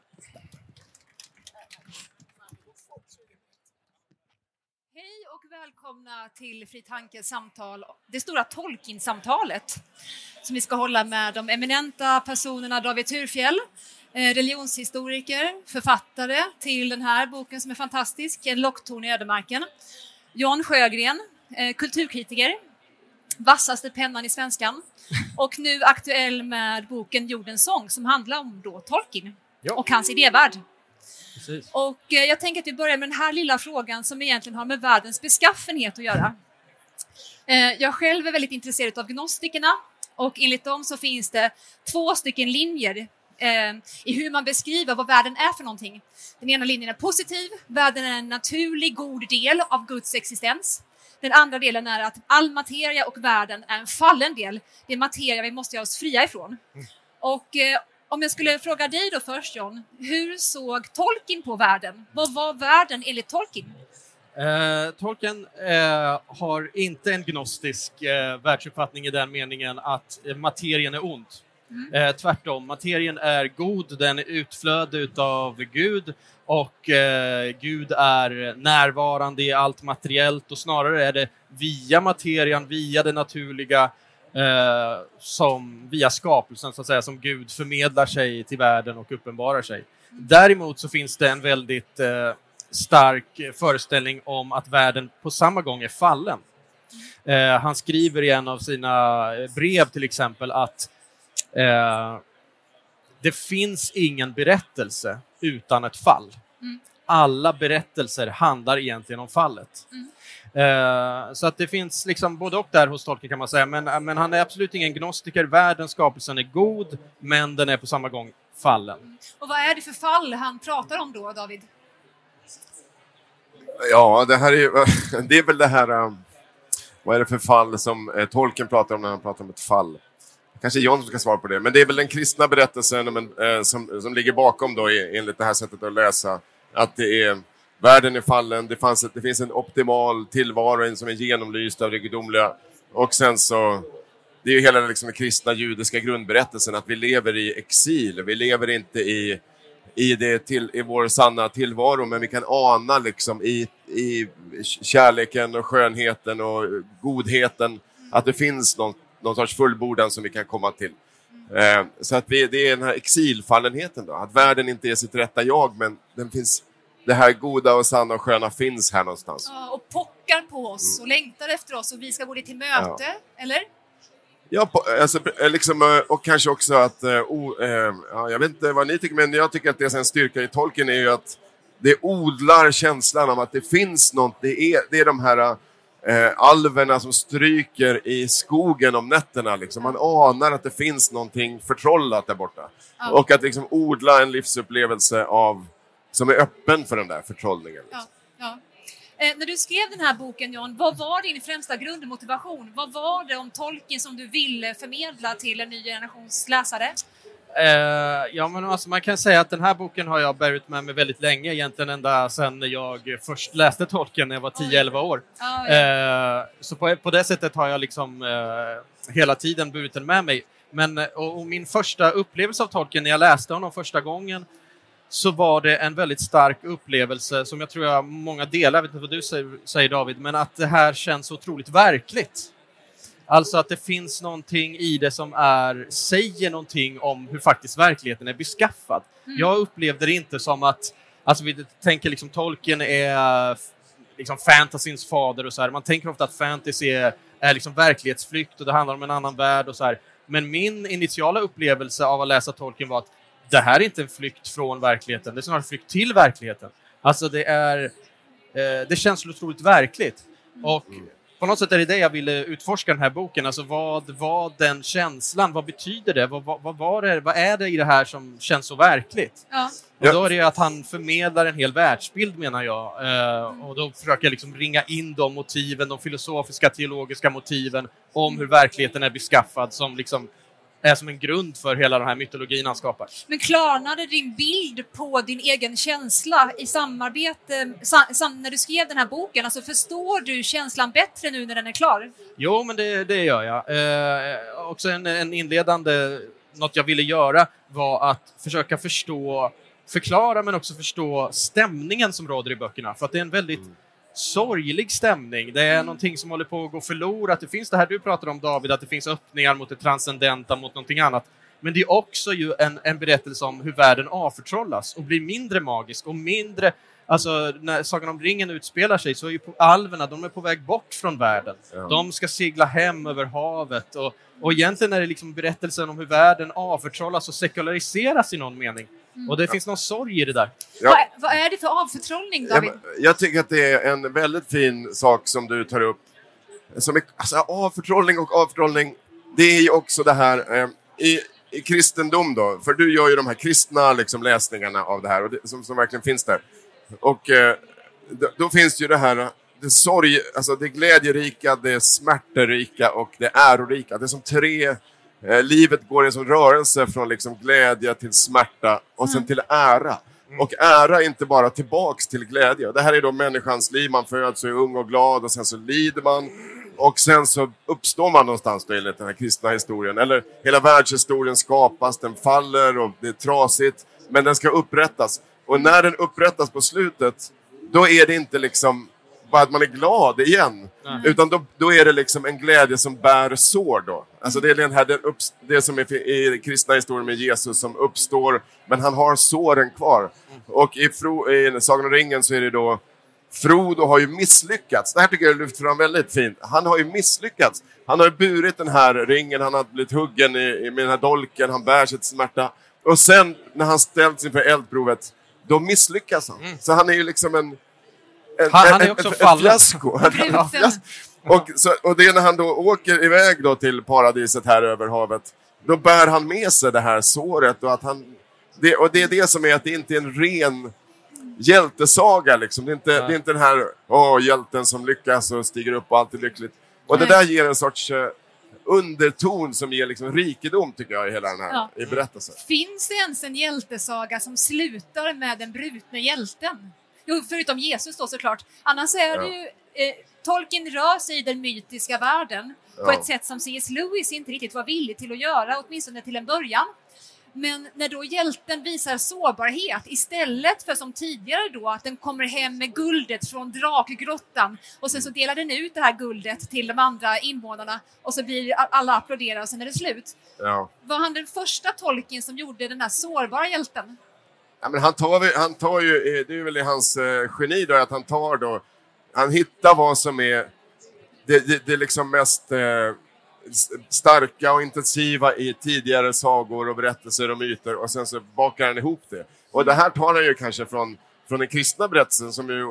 Speaker 6: Hej och välkomna till Fri Tankes samtal, det stora Tolkien-samtalet som vi ska hålla med de eminenta personerna David Thurfjell, eh, religionshistoriker, författare till den här boken som är fantastisk, En lockton i ödemarken, Jan Sjögren, eh, kulturkritiker, vassaste pennan i svenskan och nu aktuell med boken Jordens sång som handlar om då Tolkien och hans idévärld. Och eh, jag tänker att vi börjar med den här lilla frågan som egentligen har med världens beskaffenhet att göra. Eh, jag själv är väldigt intresserad av gnostikerna och enligt dem så finns det två stycken linjer eh, i hur man beskriver vad världen är för någonting. Den ena linjen är positiv, världen är en naturlig, god del av Guds existens. Den andra delen är att all materia och världen är en fallen del. Det är materia vi måste göra oss fria ifrån. Och eh, om jag skulle fråga dig då först John, hur såg Tolkien på världen? Vad var världen enligt Tolkien?
Speaker 7: Eh, Tolkien eh, har inte en gnostisk eh, världsuppfattning i den meningen att eh, materien är ond. Eh, tvärtom, materien är god, den är utflöde utav Gud och eh, Gud är närvarande i allt materiellt och snarare är det via materian, via det naturliga, eh, som via skapelsen så att säga, som Gud förmedlar sig till världen och uppenbarar sig. Däremot så finns det en väldigt eh, stark föreställning om att världen på samma gång är fallen. Eh, han skriver i en av sina eh, brev till exempel att eh, det finns ingen berättelse utan ett fall.
Speaker 6: Mm.
Speaker 7: Alla berättelser handlar egentligen om fallet. Eh, så att det finns liksom både och där hos Tolkien kan man säga, men, men han är absolut ingen gnostiker. Världens skapelsen är god, men den är på samma gång fallen.
Speaker 6: Och vad är det för fall han pratar om då, David?
Speaker 8: Ja, det här är ju, det är väl det här... um, Vad är det för fall som eh, Tolkien pratar om när han pratar om ett fall? Kanske John som ska svara på det, men det är väl den kristna berättelsen eh, som, som ligger bakom då i- enligt det här sättet att läsa. Att det är världen är fallen, det, fanns det finns en optimal tillvaro som är genomlyst av det gudomliga. Och sen så, det är ju hela liksom, den kristna judiska grundberättelsen att vi lever i exil, vi lever inte i i, det till, i vår sanna tillvaro, men vi kan ana liksom i, i kärleken och skönheten och godheten att det finns någon, någon sorts fullbordan som vi kan komma till. Eh, så att vi, det är den här exilfallenheten då, att världen inte är sitt rätta jag, men den finns, det här goda och sanna och sköna finns här någonstans.
Speaker 6: Ja, och pockar på oss och längtar efter oss och vi ska gå dit till möte, eller?
Speaker 8: Ja, på, alltså, eh, liksom, eh, och kanske också att, eh, o, eh, ja, jag vet inte vad ni tycker, men jag tycker att det är en styrka i tolken är ju att det odlar känslan av att det finns något, det är, det är de här eh, alverna som stryker i skogen om nätterna. Liksom. Man anar att det finns någonting förtrollat där borta.
Speaker 6: Ja.
Speaker 8: Och att liksom odla en livsupplevelse av, som är öppen för den där förtrollningen.
Speaker 6: Ja, ja. Eh, när du skrev den här boken, John, vad var din främsta grundmotivation? Vad var det om tolken som du ville förmedla till en ny generations läsare?
Speaker 7: Eh, ja, men alltså man kan säga att den här boken har jag burit med mig väldigt länge, egentligen ända sedan jag först läste Tolkien när jag var 10-11 år.
Speaker 6: Ja, ja.
Speaker 7: Eh, så på, på det sättet har jag liksom eh, hela tiden burit den med mig. Men, eh, och, och min första upplevelse av Tolkien när jag läste honom första gången så var det en väldigt stark upplevelse som jag tror jag många delar, jag vet inte vad du säger, David, men att det här känns otroligt verkligt. Alltså att det finns någonting i det som är, säger någonting om hur faktiskt verkligheten är beskaffad. Jag upplevde det inte som att, alltså vi tänker liksom Tolkien är liksom fantasyns fader och så här. Man tänker ofta att fantasy är, är liksom verklighetsflykt och det handlar om en annan värld och så här. Men min initiala upplevelse av att läsa Tolkien var att det här är inte en flykt från verkligheten, det är snarare en flykt till verkligheten. Alltså det är, eh, det känns så otroligt verkligt. Och på något sätt är det det jag ville utforska den här boken. Alltså vad var den känslan? Vad betyder det? Vad, vad, vad, var det? vad är det i det här som känns så verkligt?
Speaker 6: Ja.
Speaker 7: Och då är det att han förmedlar en hel världsbild menar jag. Eh, och då försöker jag liksom ringa in de motiven, de filosofiska, teologiska motiven om hur verkligheten är beskaffad som liksom är som en grund för hela den här mytologin han skapar.
Speaker 6: Men klarnade din bild på din egen känsla i samarbete sam, sam, när du skrev den här boken? Alltså förstår du känslan bättre nu när den är klar?
Speaker 7: Jo, men det, det gör jag. Eh, också en, en inledande, något jag ville göra var att försöka förstå, förklara men också förstå stämningen som råder i böckerna. För att det är en väldigt sorglig stämning. Det är någonting som håller på att gå förlorat. Det finns det här du pratar om David, att det finns öppningar mot det transcendenta, mot någonting annat. Men det är också ju en, en berättelse om hur världen avförtrollas och blir mindre magisk och mindre Alltså, när Sagan om ringen utspelar sig så är ju alverna, de är på väg bort från världen.
Speaker 8: Ja.
Speaker 7: De ska segla hem över havet och, och egentligen är det liksom berättelsen om hur världen avförtrollas och sekulariseras i någon mening. Och det finns någon sorg i det där.
Speaker 8: Ja.
Speaker 6: Vad, vad är det för avförtrollning, David?
Speaker 8: men jag tycker att det är en väldigt fin sak som du tar upp. Som är, alltså, avförtrollning och avförtrollning, det är ju också det här eh, i, i kristendom då, för du gör ju de här kristna liksom, läsningarna av det här och det, som, som verkligen finns där. Och eh, då, då finns det ju det här, det sorg, alltså det glädjerika, det smärterika och det ärorika. Det är som tre, eh, livet går i en sån rörelse från liksom glädje till smärta och sen till ära. Och ära är inte bara tillbaks till glädje. Det här är då människans liv, man föds och är ung och glad och sen så lider man. Och sen så uppstår man någonstans då enligt den här kristna historien. Eller hela världshistorien skapas, den faller och det är trasigt. Men den ska upprättas. Och när den upprättas på slutet, då är det inte liksom bara att man är glad igen. Utan då, då är det liksom en glädje som bär sår då. Alltså det är den här, det, upps, det som är i kristna historien med Jesus som uppstår, men han har såren kvar. Och i, Fro, i Sagan om ringen så är det då Frodo har ju misslyckats. Det här tycker jag lyfter fram väldigt fint. Han har ju misslyckats. Han har ju burit den här ringen, han har blivit huggen i, i, med den här dolken, han bär till smärta. Och sen när han ställts inför eldprovet, då misslyckas han. Så han är ju liksom en... en
Speaker 7: Han- han är också fallen.
Speaker 8: Fiasko. Och, så, och det är när han då åker iväg då till paradiset här över havet. Då bär han med sig det här såret och att han... Det, och det är det som är att det inte är en ren hjältesaga liksom. Det är inte, det är inte den här åh, hjälten som lyckas och stiger upp och allt är lyckligt. Och det
Speaker 6: Nej.
Speaker 8: där ger en sorts eh, underton som ger liksom rikedom tycker jag i hela den här
Speaker 6: Ja.
Speaker 8: i berättelsen.
Speaker 6: Finns det ens en hjältesaga som slutar med den brutna hjälten? Jo, förutom Jesus då såklart. Annars är
Speaker 8: Ja.
Speaker 6: det ju... Eh, Tolkien rör sig i den mytiska världen på
Speaker 8: Ja.
Speaker 6: ett sätt som C.S. Lewis inte riktigt var villig till att göra, åtminstone till en början. Men när då hjälten visar sårbarhet istället för som tidigare då att den kommer hem med guldet från drakgrottan och sen så delar den ut det här guldet till de andra invånarna och så blir alla applåderar och sen är det slut.
Speaker 8: Ja.
Speaker 6: Var han den första tolken som gjorde den här sårbara hjälten?
Speaker 8: Ja, men han, tar, han tar ju, eh, det är väl hans eh, geni då, att han tar då, han hittar vad som är det, det, det liksom mest eh, starka och intensiva i tidigare sagor och berättelser och myter och sen så bakar han ihop det. Och det här tar han ju kanske från, från den kristna berättelsen som ju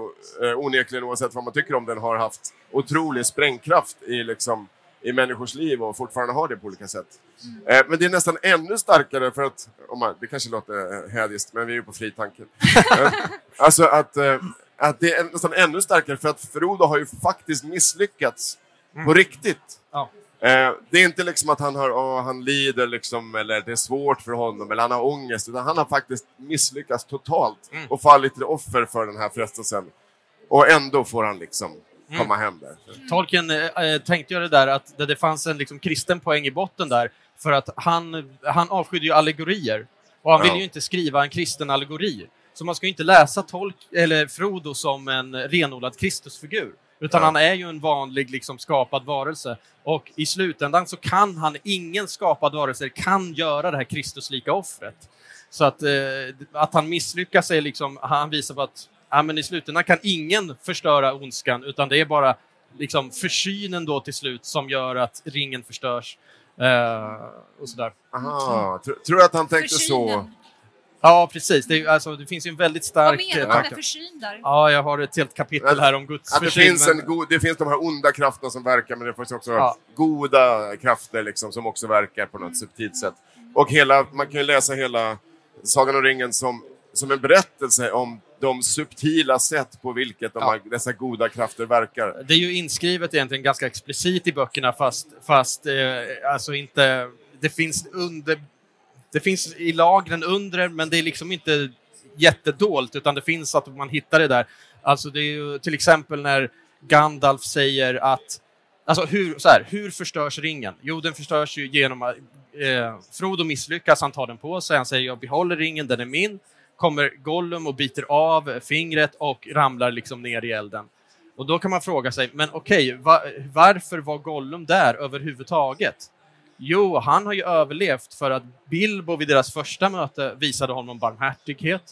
Speaker 8: eh, onekligen oavsett vad man tycker om den har haft otrolig sprängkraft i liksom i människors liv och fortfarande har det på olika sätt. Eh, men det är nästan ännu starkare för att, om man, det kanske låter eh, hädiskt, men vi är ju på fri tanke. Eh, alltså att, att det är nästan ännu starkare för att Frodo har ju faktiskt misslyckats på riktigt.
Speaker 7: Ja.
Speaker 8: Det är inte liksom att han, har, åh, han lider liksom, eller det är svårt för honom eller han har ångest, utan han har faktiskt misslyckats totalt och fallit till offer för den här frestelsen. Och ändå får han liksom komma hem där.
Speaker 7: Tolkien eh, tänkte ju det där att det, det fanns en liksom, kristen poäng i botten där, för att han, han avskydde ju allegorier. Och han
Speaker 8: Ja.
Speaker 7: ville ju inte skriva en kristen allegori. Så man ska ju inte läsa Tolk, eller Frodo som en renodlad Kristusfigur. Utan
Speaker 8: Ja.
Speaker 7: han är ju en vanlig liksom, skapad varelse. Och i slutändan så kan han, ingen skapad varelse kan göra det här Kristuslika offret. Så att, eh, att han misslyckas är liksom, han visar på att ja, men i slutändan kan ingen förstöra ondskan, utan det är bara liksom försynen då till slut som gör att ringen förstörs. Eh, och sådär.
Speaker 8: Aha, tr- tror du att han tänkte så?
Speaker 6: Försynen.
Speaker 7: Ja, precis. Det, är, alltså, det finns ju en väldigt
Speaker 6: Vad
Speaker 7: stark...
Speaker 6: menar
Speaker 7: eh,
Speaker 6: du med
Speaker 7: tanke.
Speaker 6: försyn där?
Speaker 7: Ja, jag har ett helt kapitel här om Guds
Speaker 8: Att det,
Speaker 7: försyn,
Speaker 8: finns
Speaker 7: men-
Speaker 8: en god, det finns de här onda krafterna som verkar, men det finns också
Speaker 7: Ja.
Speaker 8: goda krafter liksom, som också verkar på något subtilt sätt. Och hela, man kan ju läsa hela Sagan om ringen som, som en berättelse om de subtila sätt på vilket de
Speaker 7: Ja.
Speaker 8: här, dessa goda krafter verkar.
Speaker 7: Det är ju inskrivet egentligen ganska explicit i böckerna fast, fast eh, alltså inte... Det finns under... Det finns i lagren under, men det är liksom inte jättedolt, utan det finns att man hittar det där. Alltså det är ju till exempel när Gandalf säger att... Alltså hur, så här, hur förstörs ringen? Jo, den förstörs ju genom att eh, Frodo misslyckas, han tar den på sig, han säger jag behåller ringen, den är min. Kommer Gollum och biter av fingret och ramlar liksom ner i elden. Och då kan man fråga sig, men okej, va, varför var Gollum där överhuvudtaget? Jo, han har ju överlevt för att Bilbo vid deras första möte visade honom barmhärtighet.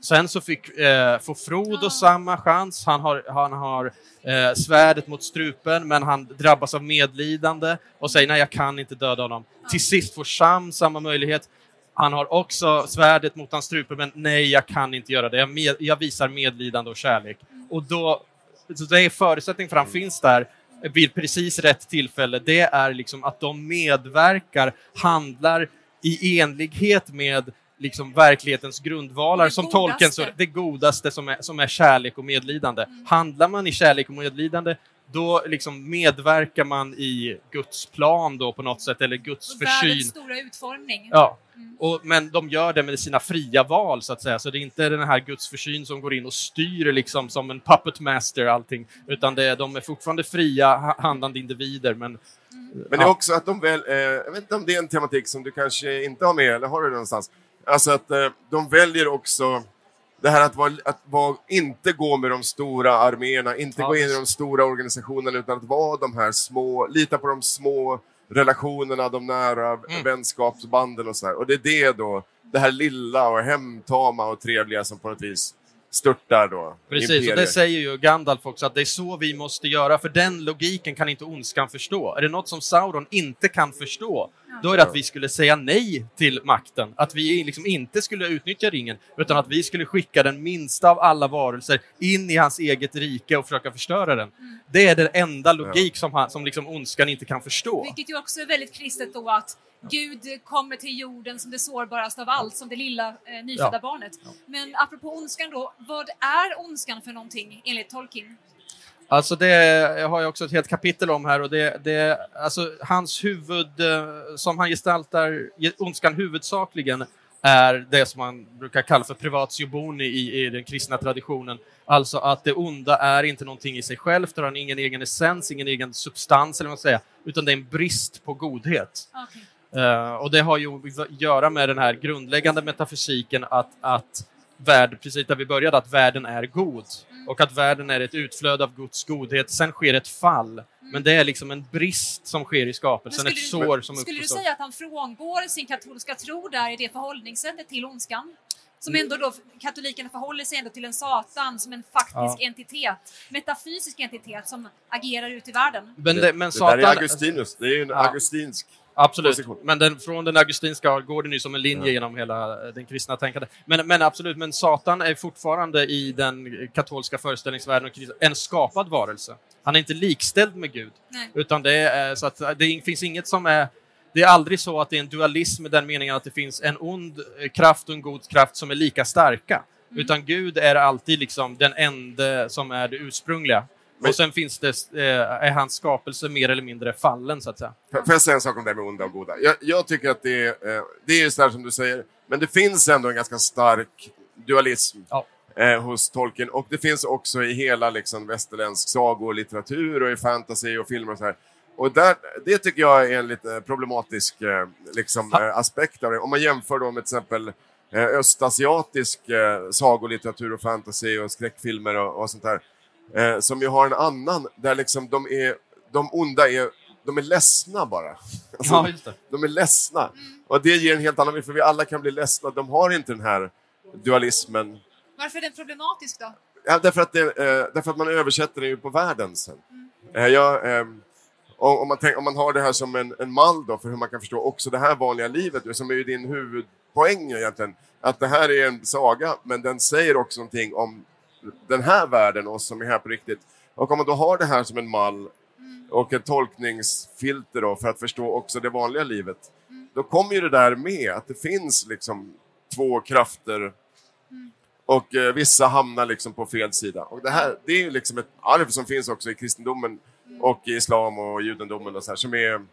Speaker 7: Sen så fick eh, får Frodo
Speaker 6: Ah.
Speaker 7: samma chans. Han har, han har eh, svärdet mot strupen, men han drabbas av medlidande och säger nej, jag kan inte döda honom. Till sist får Sam samma möjlighet. Han har också svärdet mot hans strupe, men nej, jag kan inte göra det. Jag, med, jag visar medlidande och kärlek. Och då, så det är förutsättning för att han finns där vid precis rätt tillfälle. Det är liksom att de medverkar, handlar i enlighet med liksom verklighetens grundvalar
Speaker 6: Det
Speaker 7: som Tolkien så
Speaker 6: godaste.
Speaker 7: det godaste som är, som är kärlek och medlidande. Handlar man i kärlek och medlidande, då liksom medverkar man i Guds plan då på något sätt, eller Guds
Speaker 6: Och
Speaker 7: försyn.
Speaker 6: Världens stora utformning.
Speaker 7: Ja.
Speaker 6: Mm.
Speaker 7: Och, men de gör det med sina fria val, så att säga. Så det är inte den här Guds försyn som går in och styr liksom som en puppet master allting, utan det, de är fortfarande fria, ha- handlande individer, men
Speaker 8: Men det är också att de väl, eh, jag vet inte om det är en tematik som du kanske inte har med, eller har du det någonstans? Alltså att eh, de väljer också det här att, vara, att vara, inte gå med de stora arméerna, inte
Speaker 7: Ja,
Speaker 8: gå in i de stora organisationerna, utan att vara de här små, lita på de små relationerna, de nära
Speaker 7: Mm.
Speaker 8: vänskapsbanden och så här. Och det är det då, det här lilla och hemtama och trevliga som på något vis störtar då
Speaker 7: Precis, och
Speaker 8: imperier.
Speaker 7: det säger ju Gandalf också, att det är så vi måste göra, för den logiken kan inte ondskan förstå. Är det något som Sauron inte kan förstå, då är det att vi skulle säga nej till makten. Att vi liksom inte skulle utnyttja ringen, utan att vi skulle skicka den minsta av alla varelser in i hans eget rike och försöka förstöra den. Det är den enda logik som, han, som liksom ondskan inte kan förstå.
Speaker 6: Vilket ju också är väldigt kristet då att Gud kommer till jorden som det sårbaraste av allt, som det lilla eh, nyfödda
Speaker 7: Ja.
Speaker 6: barnet. Men apropå ondskan då, vad är ondskan för någonting enligt Tolkien?
Speaker 7: Alltså det har jag också ett helt kapitel om här och det, det alltså hans huvud, eh, som han gestaltar ge- ondskan huvudsakligen, är det som man brukar kalla för privatio boni i, i den kristna traditionen. Alltså att det onda är inte någonting i sig självt, det har ingen egen essens, ingen egen substans eller vad man säga, utan det är en brist på godhet.
Speaker 6: Okej.
Speaker 7: Eh, och det har ju att göra med den här grundläggande metafysiken att, att värld, precis där vi började, att världen är god. Och att världen är ett utflöde av Guds godhet. Sen sker ett fall. Men det är liksom en brist som sker i skapelsen, ett
Speaker 6: skulle
Speaker 7: sår som
Speaker 6: Skulle du
Speaker 7: uppstår.
Speaker 6: säga att han frångår sin katolska tro där i det förhållningssättet till ondskan? Som ändå då, katolikerna förhåller sig ändå till en satan som en faktisk entitet, metafysisk entitet som agerar ut i världen.
Speaker 7: Men, det, men
Speaker 8: Det där
Speaker 7: Satan,
Speaker 8: är Augustinus, det är en
Speaker 7: Ja.
Speaker 8: augustinsk
Speaker 7: Absolut,
Speaker 8: position.
Speaker 7: men den, från den augustinska går den ju som en linje
Speaker 8: Ja.
Speaker 7: genom hela eh, den kristna tänkandet. Men, men absolut, men Satan är fortfarande i den katolska föreställningsvärlden en skapad varelse. Han är inte likställd med Gud,
Speaker 6: Nej.
Speaker 7: utan det är så att det finns inget som är det är aldrig så att det är en dualism i den meningen att det finns en ond eh, kraft och en god kraft som är lika starka.
Speaker 6: Mm.
Speaker 7: Utan Gud är alltid liksom den enda som är det ursprungliga.
Speaker 8: Men-
Speaker 7: och sen finns det, eh, är hans skapelse mer eller mindre fallen, så att säga.
Speaker 8: Får jag säga en sak om det här med onda och goda? Jag, jag tycker att det är, eh, det är så här som du säger, men det finns ändå en ganska stark dualism
Speaker 7: Ja.
Speaker 8: eh, hos Tolkien och det finns också i hela liksom, västerländsk sagolitteratur och i fantasy och filmer och så här. Och där, det tycker jag är en lite problematisk eh, liksom, eh, aspekt av det. Om man jämför då med till exempel eh, östasiatisk sagolitteratur och fantasy och skräckfilmer och, och sånt där. Eh, som ju har en annan, där liksom de är, de onda är, de är ledsna bara. Alltså,
Speaker 7: Ja, just det.
Speaker 8: de är ledsna. Och det ger en helt annan bild, för vi alla kan bli ledsna. De har inte den här dualismen.
Speaker 6: Varför är den problematisk då?
Speaker 8: Ja, därför, att det, eh, därför att man översätter det ju på världen sen. Eh, jag, ehm, om, om, man tänk, om man har det här som en, en mall då för hur man kan förstå också det här vanliga livet, som är ju din huvudpoäng egentligen. Att det här är en saga, men den säger också någonting om den här världen, oss som är här på riktigt. Och om man då har det här som en mall och ett tolkningsfilter då för att förstå också det vanliga livet. Då kommer ju det där med, att det finns liksom två krafter och eh, vissa hamnar liksom på fel sida. Och det här, det är ju liksom ett arv som finns också i kristendomen och i islam och judendomen och så här, som, är,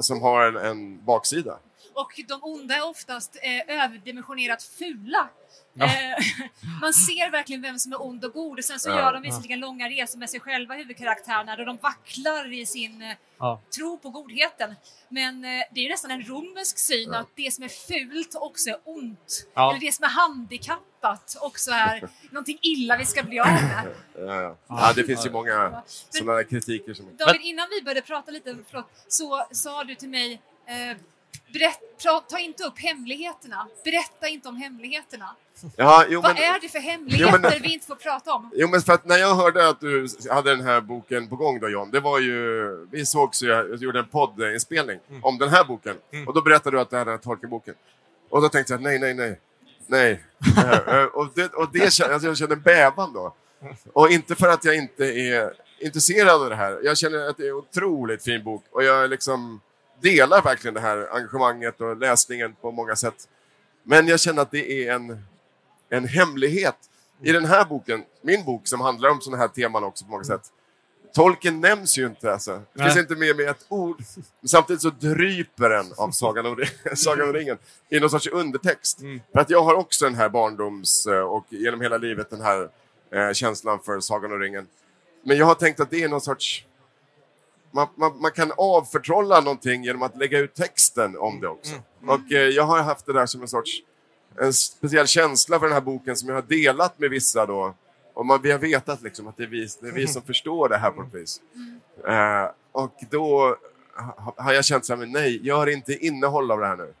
Speaker 8: som har en, en baksida.
Speaker 6: Och de onda är oftast eh, överdimensionerat fula.
Speaker 7: Ja.
Speaker 6: Eh, man ser verkligen vem som är ond och god och sen så
Speaker 8: Ja.
Speaker 6: gör de visserligen långa resor med sig själva, huvudkaraktärerna, då de vacklar i sin eh,
Speaker 7: Ja.
Speaker 6: tro på godheten. Men eh, det är ju nästan en romersk syn att det som är fult också är ont.
Speaker 7: Ja.
Speaker 6: Eller det som är handikappat också är någonting illa vi ska bli av med.
Speaker 8: Ja, ja. ja, det finns ju många sådana kritiker som...
Speaker 6: David, innan vi började prata lite, förlåt, så sa du till mig Berätt, pra, ta inte upp hemligheterna. Berätta inte om hemligheterna.
Speaker 8: Ja, jo,
Speaker 6: Vad
Speaker 8: men,
Speaker 6: är det för hemligheter
Speaker 8: Jo, men-
Speaker 6: vi inte får prata om?
Speaker 8: jo, men för att när jag hörde att du hade den här boken på gång då John, det var ju... Vi sågs ju, jag gjorde en poddinspelning om den här boken. Och då berättade du att det här är Tolkien-boken. Och då tänkte jag, nej, nej, nej. Nej. Eh, och det, och det kände, alltså jag kände en bävan då. Och inte för att jag inte är intresserad av det här. Jag känner att det är en otroligt fin bok och jag liksom delar verkligen det här engagemanget och läsningen på många sätt. Men jag känner att det är en, en hemlighet. I den här boken, min bok som handlar om sådana här teman också på många sätt, Tolken nämns ju inte alltså. Det
Speaker 7: Nej.
Speaker 8: finns inte med med ett ord. Men samtidigt så dryper den av Sagan om, Sagan om ringen i någon sorts undertext.
Speaker 7: Mm.
Speaker 8: För att jag har också den här barndoms eh, och genom hela livet den här eh, känslan för Sagan om ringen. Men jag har tänkt att det är någon sorts... Man, man, man kan avförtrolla någonting genom att lägga ut texten om det också. Och eh, jag har haft det där som en sorts en speciell känsla för den här boken som jag har delat med vissa då. Och man, vi har vetat liksom att det är, vi, det är vi som förstår det här på ett vis. Eh, och då ha, har jag känt så här, men nej, gör inte innehåll av det här nu.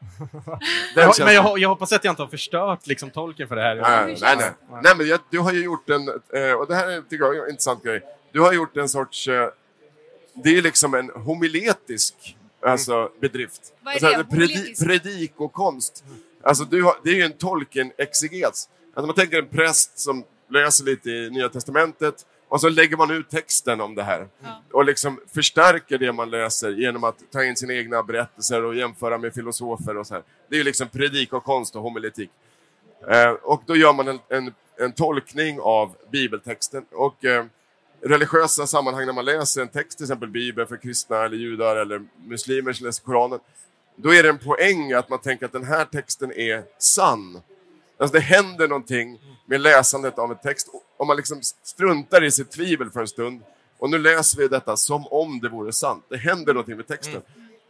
Speaker 8: Den
Speaker 7: men jag, jag hoppas att jag inte har förstört liksom, tolken för det här.
Speaker 8: Nej, nej, nej. nej men jag, du har ju gjort en, eh, och det här är, tycker jag är en intressant grej. Du har gjort en sorts, eh, det är liksom en homiletisk alltså, bedrift.
Speaker 6: Vad är det?
Speaker 8: Alltså, predi, predikokonst. Alltså, du det är ju en tolken-exeges. Alltså, man tänker en präst som läser lite i Nya Testamentet och så lägger man ut texten om det här.
Speaker 6: Ja.
Speaker 8: Och liksom förstärker det man läser genom att ta in sina egna berättelser och jämföra med filosofer och så här. Det är ju liksom predikokonst och homiletik. Eh, och då gör man en, en, en tolkning av bibeltexten. Och eh, religiösa sammanhang när man läser en text, till exempel Bibeln för kristna eller judar eller muslimer som läser Koranen, då är det en poäng att man tänker att den här texten är sann. Alltså det händer någonting med läsandet av en text. Om man liksom struntar i sitt tvivel för en stund och nu läser vi detta som om det vore sant. Det händer någonting med texten.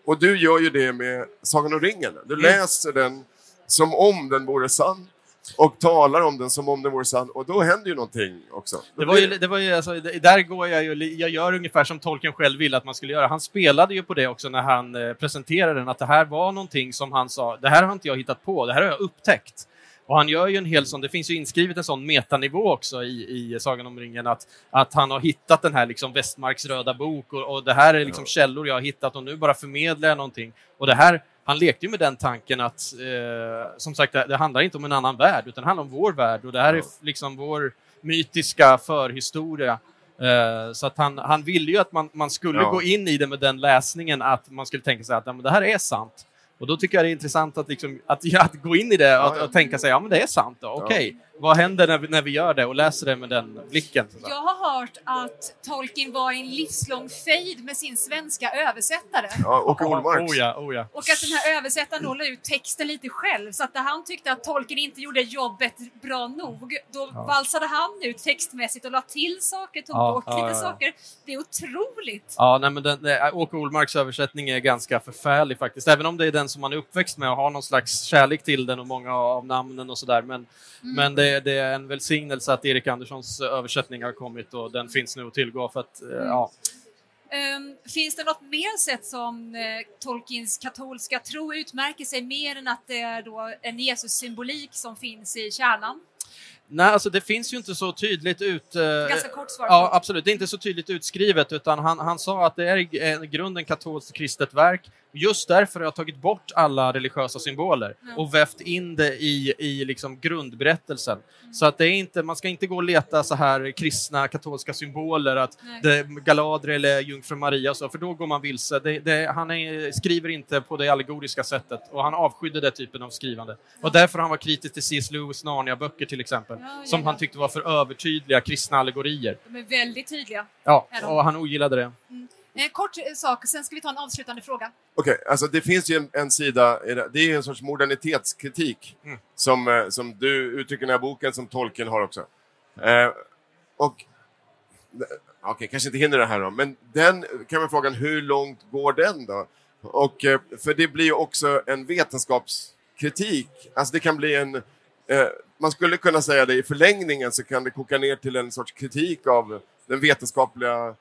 Speaker 8: Och du gör ju det med Sagan om ringen. Du läser den som om den vore sann och talar om den som om den vore sann och då händer ju någonting också.
Speaker 7: Det var ju, det var ju alltså, där går jag ju, jag gör ungefär som tolken själv ville att man skulle göra. Han spelade ju på det också när han eh, presenterade den, att det här var någonting som han sa, det här har inte jag hittat på, det här har jag upptäckt. Och han gör ju en hel sån, det finns ju inskrivet en sån metanivå också i, i Sagan om ringen, att, att han har hittat den här liksom Westmarks röda bok och, och det här är liksom källor jag har hittat och nu bara förmedlar jag någonting. Och det här, han lekte ju med den tanken att, eh, som sagt, det, det handlar inte om en annan värld, utan det handlar om vår värld och det här är liksom vår mytiska förhistoria. Eh, så att han, han ville ju att man, man skulle
Speaker 8: Ja.
Speaker 7: gå in i det med den läsningen, att man skulle tänka sig att ja, men det här är sant. Och då tycker jag det är intressant att, liksom, att, att gå in i det och,
Speaker 8: Ja,
Speaker 7: och tänka sig, ja men det är sant då, okej. Vad händer när vi, när vi gör det och läser det med den blicken?
Speaker 6: Jag har hört att Tolkien var i en livslång fejd med sin svenska översättare.
Speaker 8: Ja, och Olmarks.
Speaker 7: Oh ja, oh ja.
Speaker 6: Och att den här översättaren då la ut texten lite själv så att när han tyckte att Tolkien inte gjorde jobbet bra nog då valsade han ut textmässigt och la till saker, tog
Speaker 7: Ja,
Speaker 6: bort
Speaker 7: ja,
Speaker 6: lite
Speaker 7: ja, ja.
Speaker 6: saker. Det är otroligt!
Speaker 7: Ja, nej, men den, det- Åke Olmarks översättning är ganska förfärlig faktiskt. Även om det är den som man är uppväxt med och har någon slags kärlek till den och många av namnen och sådär. Men, men det, det är en välsignelse att Erik Anderssons översättning har kommit och den finns nu att tillgå för att, eh, ja.
Speaker 6: Ehm, finns det något mer sätt som eh, Tolkiens katolska tro utmärker sig mer än att det är då en Jesus-symbolik som finns i kärnan?
Speaker 7: Nej, alltså det finns ju inte så tydligt ut... eh,
Speaker 6: Ganska kort svar.
Speaker 7: Ja, absolut. Det är inte så tydligt utskrivet, utan han, han sa att det är i grunden katolskt kristet verk. Just därför har jag tagit bort alla religiösa symboler och vävt in det i, i liksom grundberättelsen. Så att det är inte, man ska inte gå och leta så här kristna katolska symboler, att det, Galadriel eller Jungfru Maria så, för då går man vilse. Det, det, han är, skriver inte på det allegoriska sättet och han avskydde den typen av skrivande. Och därför han var kritisk till C.S. Lewis Narnia-böcker till exempel,
Speaker 6: Ja,
Speaker 7: som han tyckte var för övertydliga kristna allegorier.
Speaker 6: De är väldigt tydliga.
Speaker 7: Ja, och han ogillade det.
Speaker 6: En kort eh, sak, sen ska vi ta en avslutande fråga.
Speaker 8: Okej, alltså det finns ju en, en sida, i det är ju en sorts modernitetskritik
Speaker 7: Mm.
Speaker 8: som, eh, som du uttrycker i den här boken, som Tolkien har också. Eh, och Okej, kanske inte hinner det här då, men den kan man fråga hur långt går den då? Och, eh, för det blir ju också en vetenskapskritik. Alltså det kan bli en... Eh, man skulle kunna säga det i förlängningen så kan det koka ner till en sorts kritik av den vetenskapliga en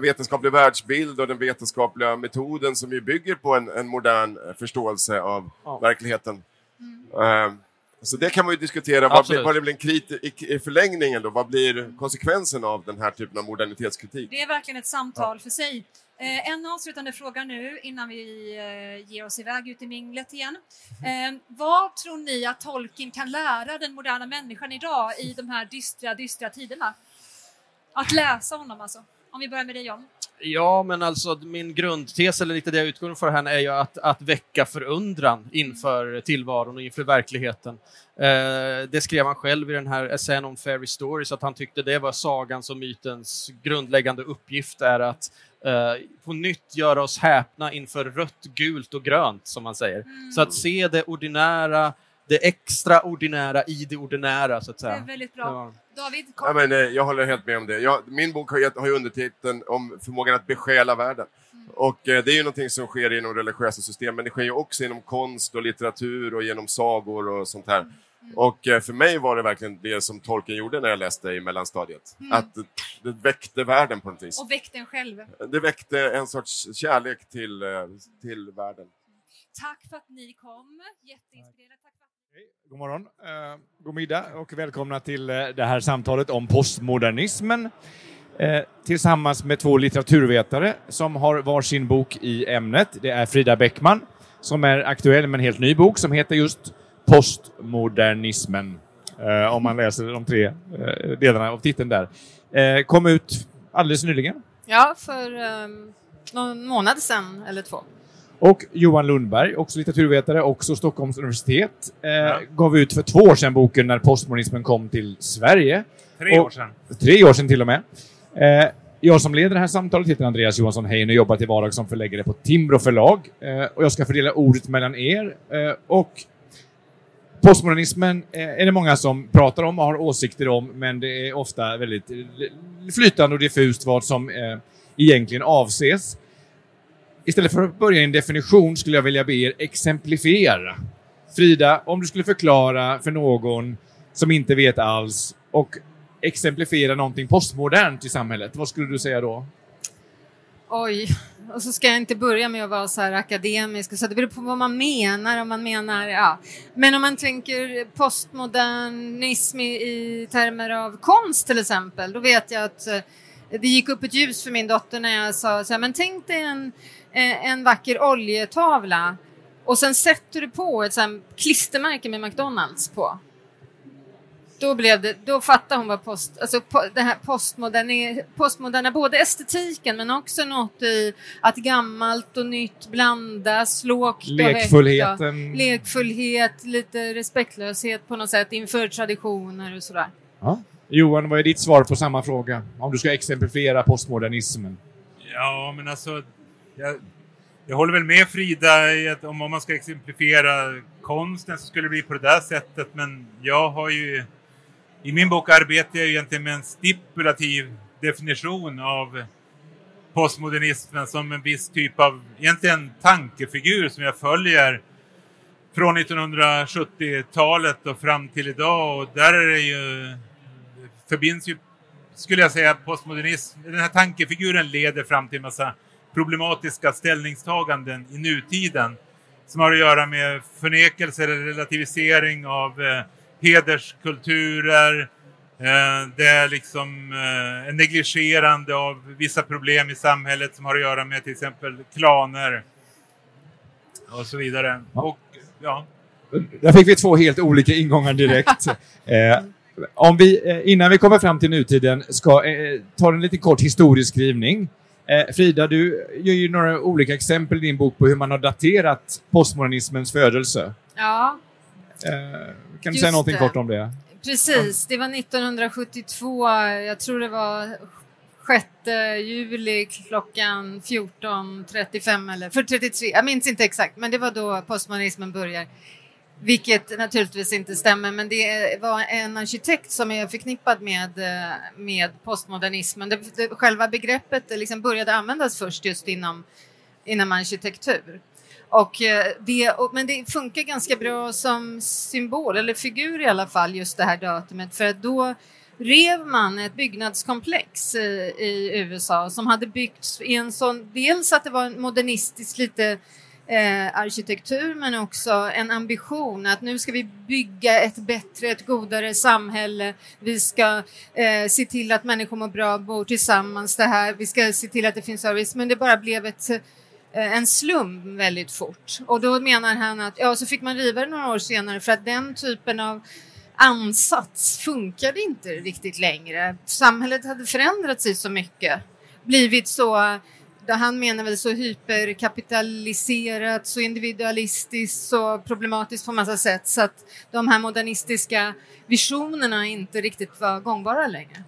Speaker 8: vetenskaplig världsbild och den vetenskapliga metoden som ju bygger på en, en modern eh, förståelse av
Speaker 7: Ja.
Speaker 8: verkligheten. Eh, så det kan man ju diskutera, vad, blir, vad det blir en krit, i, i förlängningen då, vad blir konsekvensen av den här typen av modernitetskritik?
Speaker 6: Det är verkligen ett samtal för sig. Eh, en avslutande fråga nu innan vi eh, ger oss iväg ut i minglet igen. Eh, vad tror ni att Tolkien kan lära den moderna människan idag i de här dystra, dystra tiderna? Att läsa honom alltså. Om vi börjar med dig John.
Speaker 7: Ja, men alltså min grundtes, eller lite det jag utgår från här, är ju att, att väcka förundran inför tillvaron och inför verkligheten. Eh, det skrev han själv i den här essän om Fairy Stories, att han tyckte det var sagans och mytens grundläggande uppgift är att eh, på nytt göra oss häpna inför rött, gult och grönt, som man säger. Så att se det ordinära, det extraordinära i det ordinära, så att
Speaker 6: Det
Speaker 7: säga.
Speaker 6: är väldigt
Speaker 7: Det
Speaker 6: bra. David,
Speaker 8: Ja,
Speaker 6: kort.
Speaker 8: men, eh, jag håller helt med om det. Jag, min bok har, gett- har ju undertiteln om förmågan att besjäla världen. Och eh, det är ju någonting som sker inom religiösa system, men det sker ju också inom konst och litteratur och genom sagor och sånt här. Och eh, för mig var det verkligen det som tolken gjorde när jag läste i mellanstadiet. Att det, det väckte världen på något vis.
Speaker 6: och väck den själv.
Speaker 8: Det väckte en sorts kärlek till, eh, till världen.
Speaker 6: Tack för att ni kom. Jätteinspirerande.
Speaker 9: God morgon, eh, god middag och välkomna till eh, det här samtalet om postmodernismen eh, tillsammans med två litteraturvetare som har varsin bok i ämnet. Det är Frida Bäckman som är aktuell med en helt ny bok som heter just Postmodernismen. Eh, om man läser de tre eh, delarna av titeln där. Eh, kom ut alldeles nyligen.
Speaker 10: Ja, för um, någon månad sedan eller två.
Speaker 9: Och Johan Lundberg, också litteraturvetare, också Stockholms universitet, eh, gav ut för två år sedan boken När postmodernismen kom till Sverige.
Speaker 5: Tre
Speaker 9: Och-
Speaker 5: år sedan.
Speaker 9: Tre år sedan till och med. Eh, jag som leder det här samtalet heter Andreas Johansson Hein och jobbar till vardags som förläggare på Timbro förlag. Eh, och jag ska fördela ordet mellan er. Eh, och postmodernismen eh, är det många som pratar om och har åsikter om, men det är ofta väldigt flytande och diffust vad som eh, egentligen avses. Istället för att börja i en definition skulle jag vilja be er exemplifiera. Frida, om du skulle förklara för någon som inte vet alls och exemplifiera någonting postmodernt i samhället, vad skulle du säga då?
Speaker 10: Oj, och så ska jag inte börja med att vara så här akademisk, så det beror på vad man menar. Om man menar ja. Men om man tänker postmodernism i, i termer av konst till exempel, då vet jag att eh, det gick upp ett ljus för min dotter när jag sa så här, men tänk dig en, en vacker oljetavla och sen sätter du på ett så här klistermärke med McDonalds på. Då, blev det, då fattade hon vad post, alltså po, det här postmoderna, postmoderna, både estetiken men också något i att gammalt och nytt blandas, lågt och högt.
Speaker 9: Lekfullheten.
Speaker 10: och Lekfullhet, lite respektlöshet på något sätt inför traditioner och sådär.
Speaker 9: Ja. Johan, vad är ditt svar på samma fråga? Om du ska exemplifiera postmodernismen.
Speaker 5: Ja, men alltså... Jag, jag håller väl med Frida i att om man ska exemplifiera konsten så skulle det bli på det där sättet. Men jag har ju... I min bok arbetar jag egentligen med en stipulativ definition av postmodernismen som en viss typ av, egentligen tankefigur som jag följer från 1970-talet och fram till idag. Och där är det ju, förbinds ju, skulle jag säga, postmodernism. Den här tankefiguren leder fram till en massa problematiska ställningstaganden i nutiden som har att göra med förnekelse eller relativisering av eh, hederskulturer. Eh, det är liksom eh, negligerande av vissa problem i samhället som har att göra med till exempel klaner och så vidare. Och, ja.
Speaker 9: Där fick vi två helt olika ingångar direkt. eh, om vi, eh, innan vi kommer fram till nutiden, ska eh, ta en lite kort historieskrivning. Eh, Frida, du ger ju några olika exempel i din bok på hur man har daterat postmodernismens födelse.
Speaker 10: Ja,
Speaker 9: Eh, kan du säga någonting
Speaker 10: det.
Speaker 9: kort om det?
Speaker 10: Precis, det var 1972, jag tror det var 6 juli klockan 14.35 eller 4.33, jag minns inte exakt, men det var då postmodernismen börjar. Vilket naturligtvis inte stämmer, men det var en arkitekt som är förknippad med, eh, med postmodernismen. Det, det, själva begreppet eh, liksom började användas först just inom, inom arkitektur. Och eh, det, och, men det funkar ganska bra som symbol, eller figur i alla fall, just det här datumet. För då rev man ett byggnadskomplex i, i USA som hade byggts i en sån, dels att det var en modernistisk lite eh, arkitektur men också en ambition att nu ska vi bygga ett bättre, ett godare samhälle. Vi ska eh, se till att människor mår bra, bor tillsammans, det här. vi ska se till att det finns service. Men det bara blev ett eh, en slum väldigt fort. Och då menar han att, ja så fick man riva det några år senare för att den typen av ansats funkade inte riktigt längre. Samhället hade förändrat sig så mycket blivit så där han menar väl så hyperkapitaliserat, så individualistiskt, så problematiskt på massa sätt så att de här modernistiska visionerna inte riktigt var gångbara längre.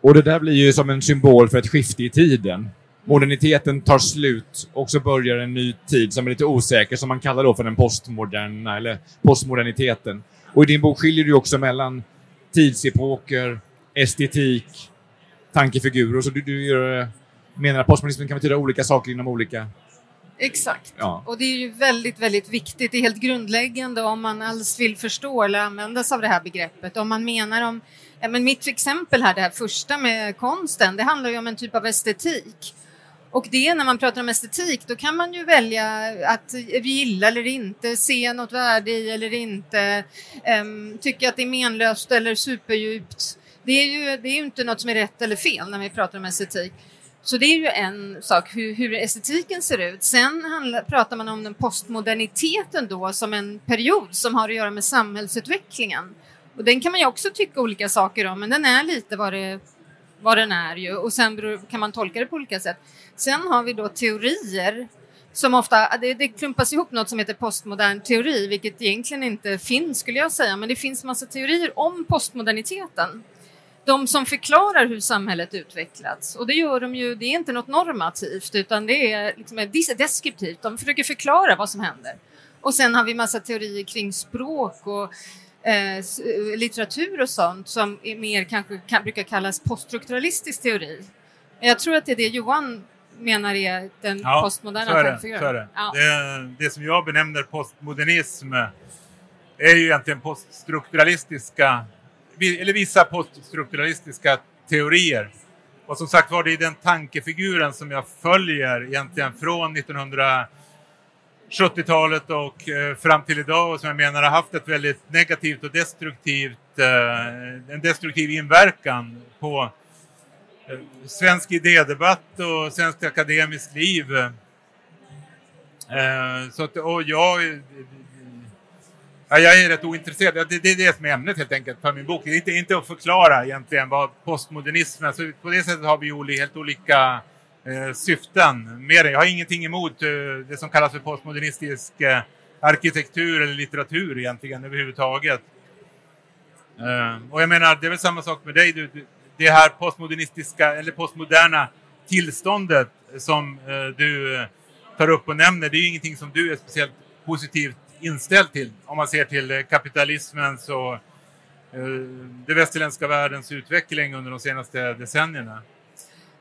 Speaker 9: Och det där blir ju som en symbol för ett skifte i tiden. Moderniteten tar slut och så börjar en ny tid som är lite osäker, som man kallar då för den postmoderna, eller postmoderniteten. Och i din bok skiljer du också mellan tidsepoker, estetik, tankefigurer. Så du, du gör, menar att postmodernismen kan betyda olika saker inom olika...
Speaker 10: Exakt.
Speaker 9: Ja.
Speaker 10: Och det är ju väldigt, väldigt viktigt. Det är helt grundläggande om man alls vill förstå eller använda sig av det här begreppet. Om man menar om, men mitt exempel här, det här första med konsten, det handlar ju om en typ av estetik. Och det, när man pratar om estetik, då kan man ju välja att gilla eller inte, se något värde i eller inte, um, tycka att det är menlöst eller superdjupt. Det är ju det är ju inte något som är rätt eller fel när vi pratar om estetik. Så det är ju en sak, hur, hur estetiken ser ut. Sen handlar, pratar man om den postmoderniteten då som en period som har att göra med samhällsutvecklingen. Och den kan man ju också tycka olika saker om, men den är lite vad, det, vad den är ju. Och sen beror, kan man tolka det på olika sätt. Sen har vi då teorier som ofta, det, det klumpas ihop något som heter postmodern teori, vilket egentligen inte finns skulle jag säga, men det finns massa teorier om postmoderniteten de som förklarar hur samhället utvecklats. Och det gör de ju, det är inte något normativt utan det är liksom deskriptivt. De försöker förklara vad som händer. Och sen har vi massa teorier kring språk och eh, litteratur och sånt som är mer kanske kan, brukar kallas poststrukturalistisk teori. Jag tror att det är det Johan menar är den
Speaker 11: ja,
Speaker 10: postmoderna
Speaker 11: är det.
Speaker 10: Ja.
Speaker 11: det. Det som jag benämner postmodernism är ju egentligen poststrukturalistiska eller vissa poststrukturalistiska teorier. Och som sagt var, det är den tankefiguren som jag följer egentligen från 1970-talet och eh, fram till idag och som jag menar har haft ett väldigt negativt och destruktivt, eh, en destruktiv inverkan på eh, svensk idédebatt och svenskt akademiskt liv. Så att, och jag Ja, jag är rätt ointresserad. Det, det är det som är ämnet helt enkelt för min bok. Det är inte, inte att förklara egentligen vad postmodernismen... Alltså, på det sättet har vi helt olika eh, syften med det. Jag har ingenting emot eh, det som kallas för postmodernistisk eh, arkitektur eller litteratur egentligen överhuvudtaget. Eh, och jag menar, det är väl samma sak med dig. Du, det här postmodernistiska eller postmoderna tillståndet som eh, du eh, tar upp och nämner, det är ju ingenting som du är speciellt positivt inställd till om man ser till eh, kapitalismens och eh, den västerländska världens utveckling under de senaste decennierna.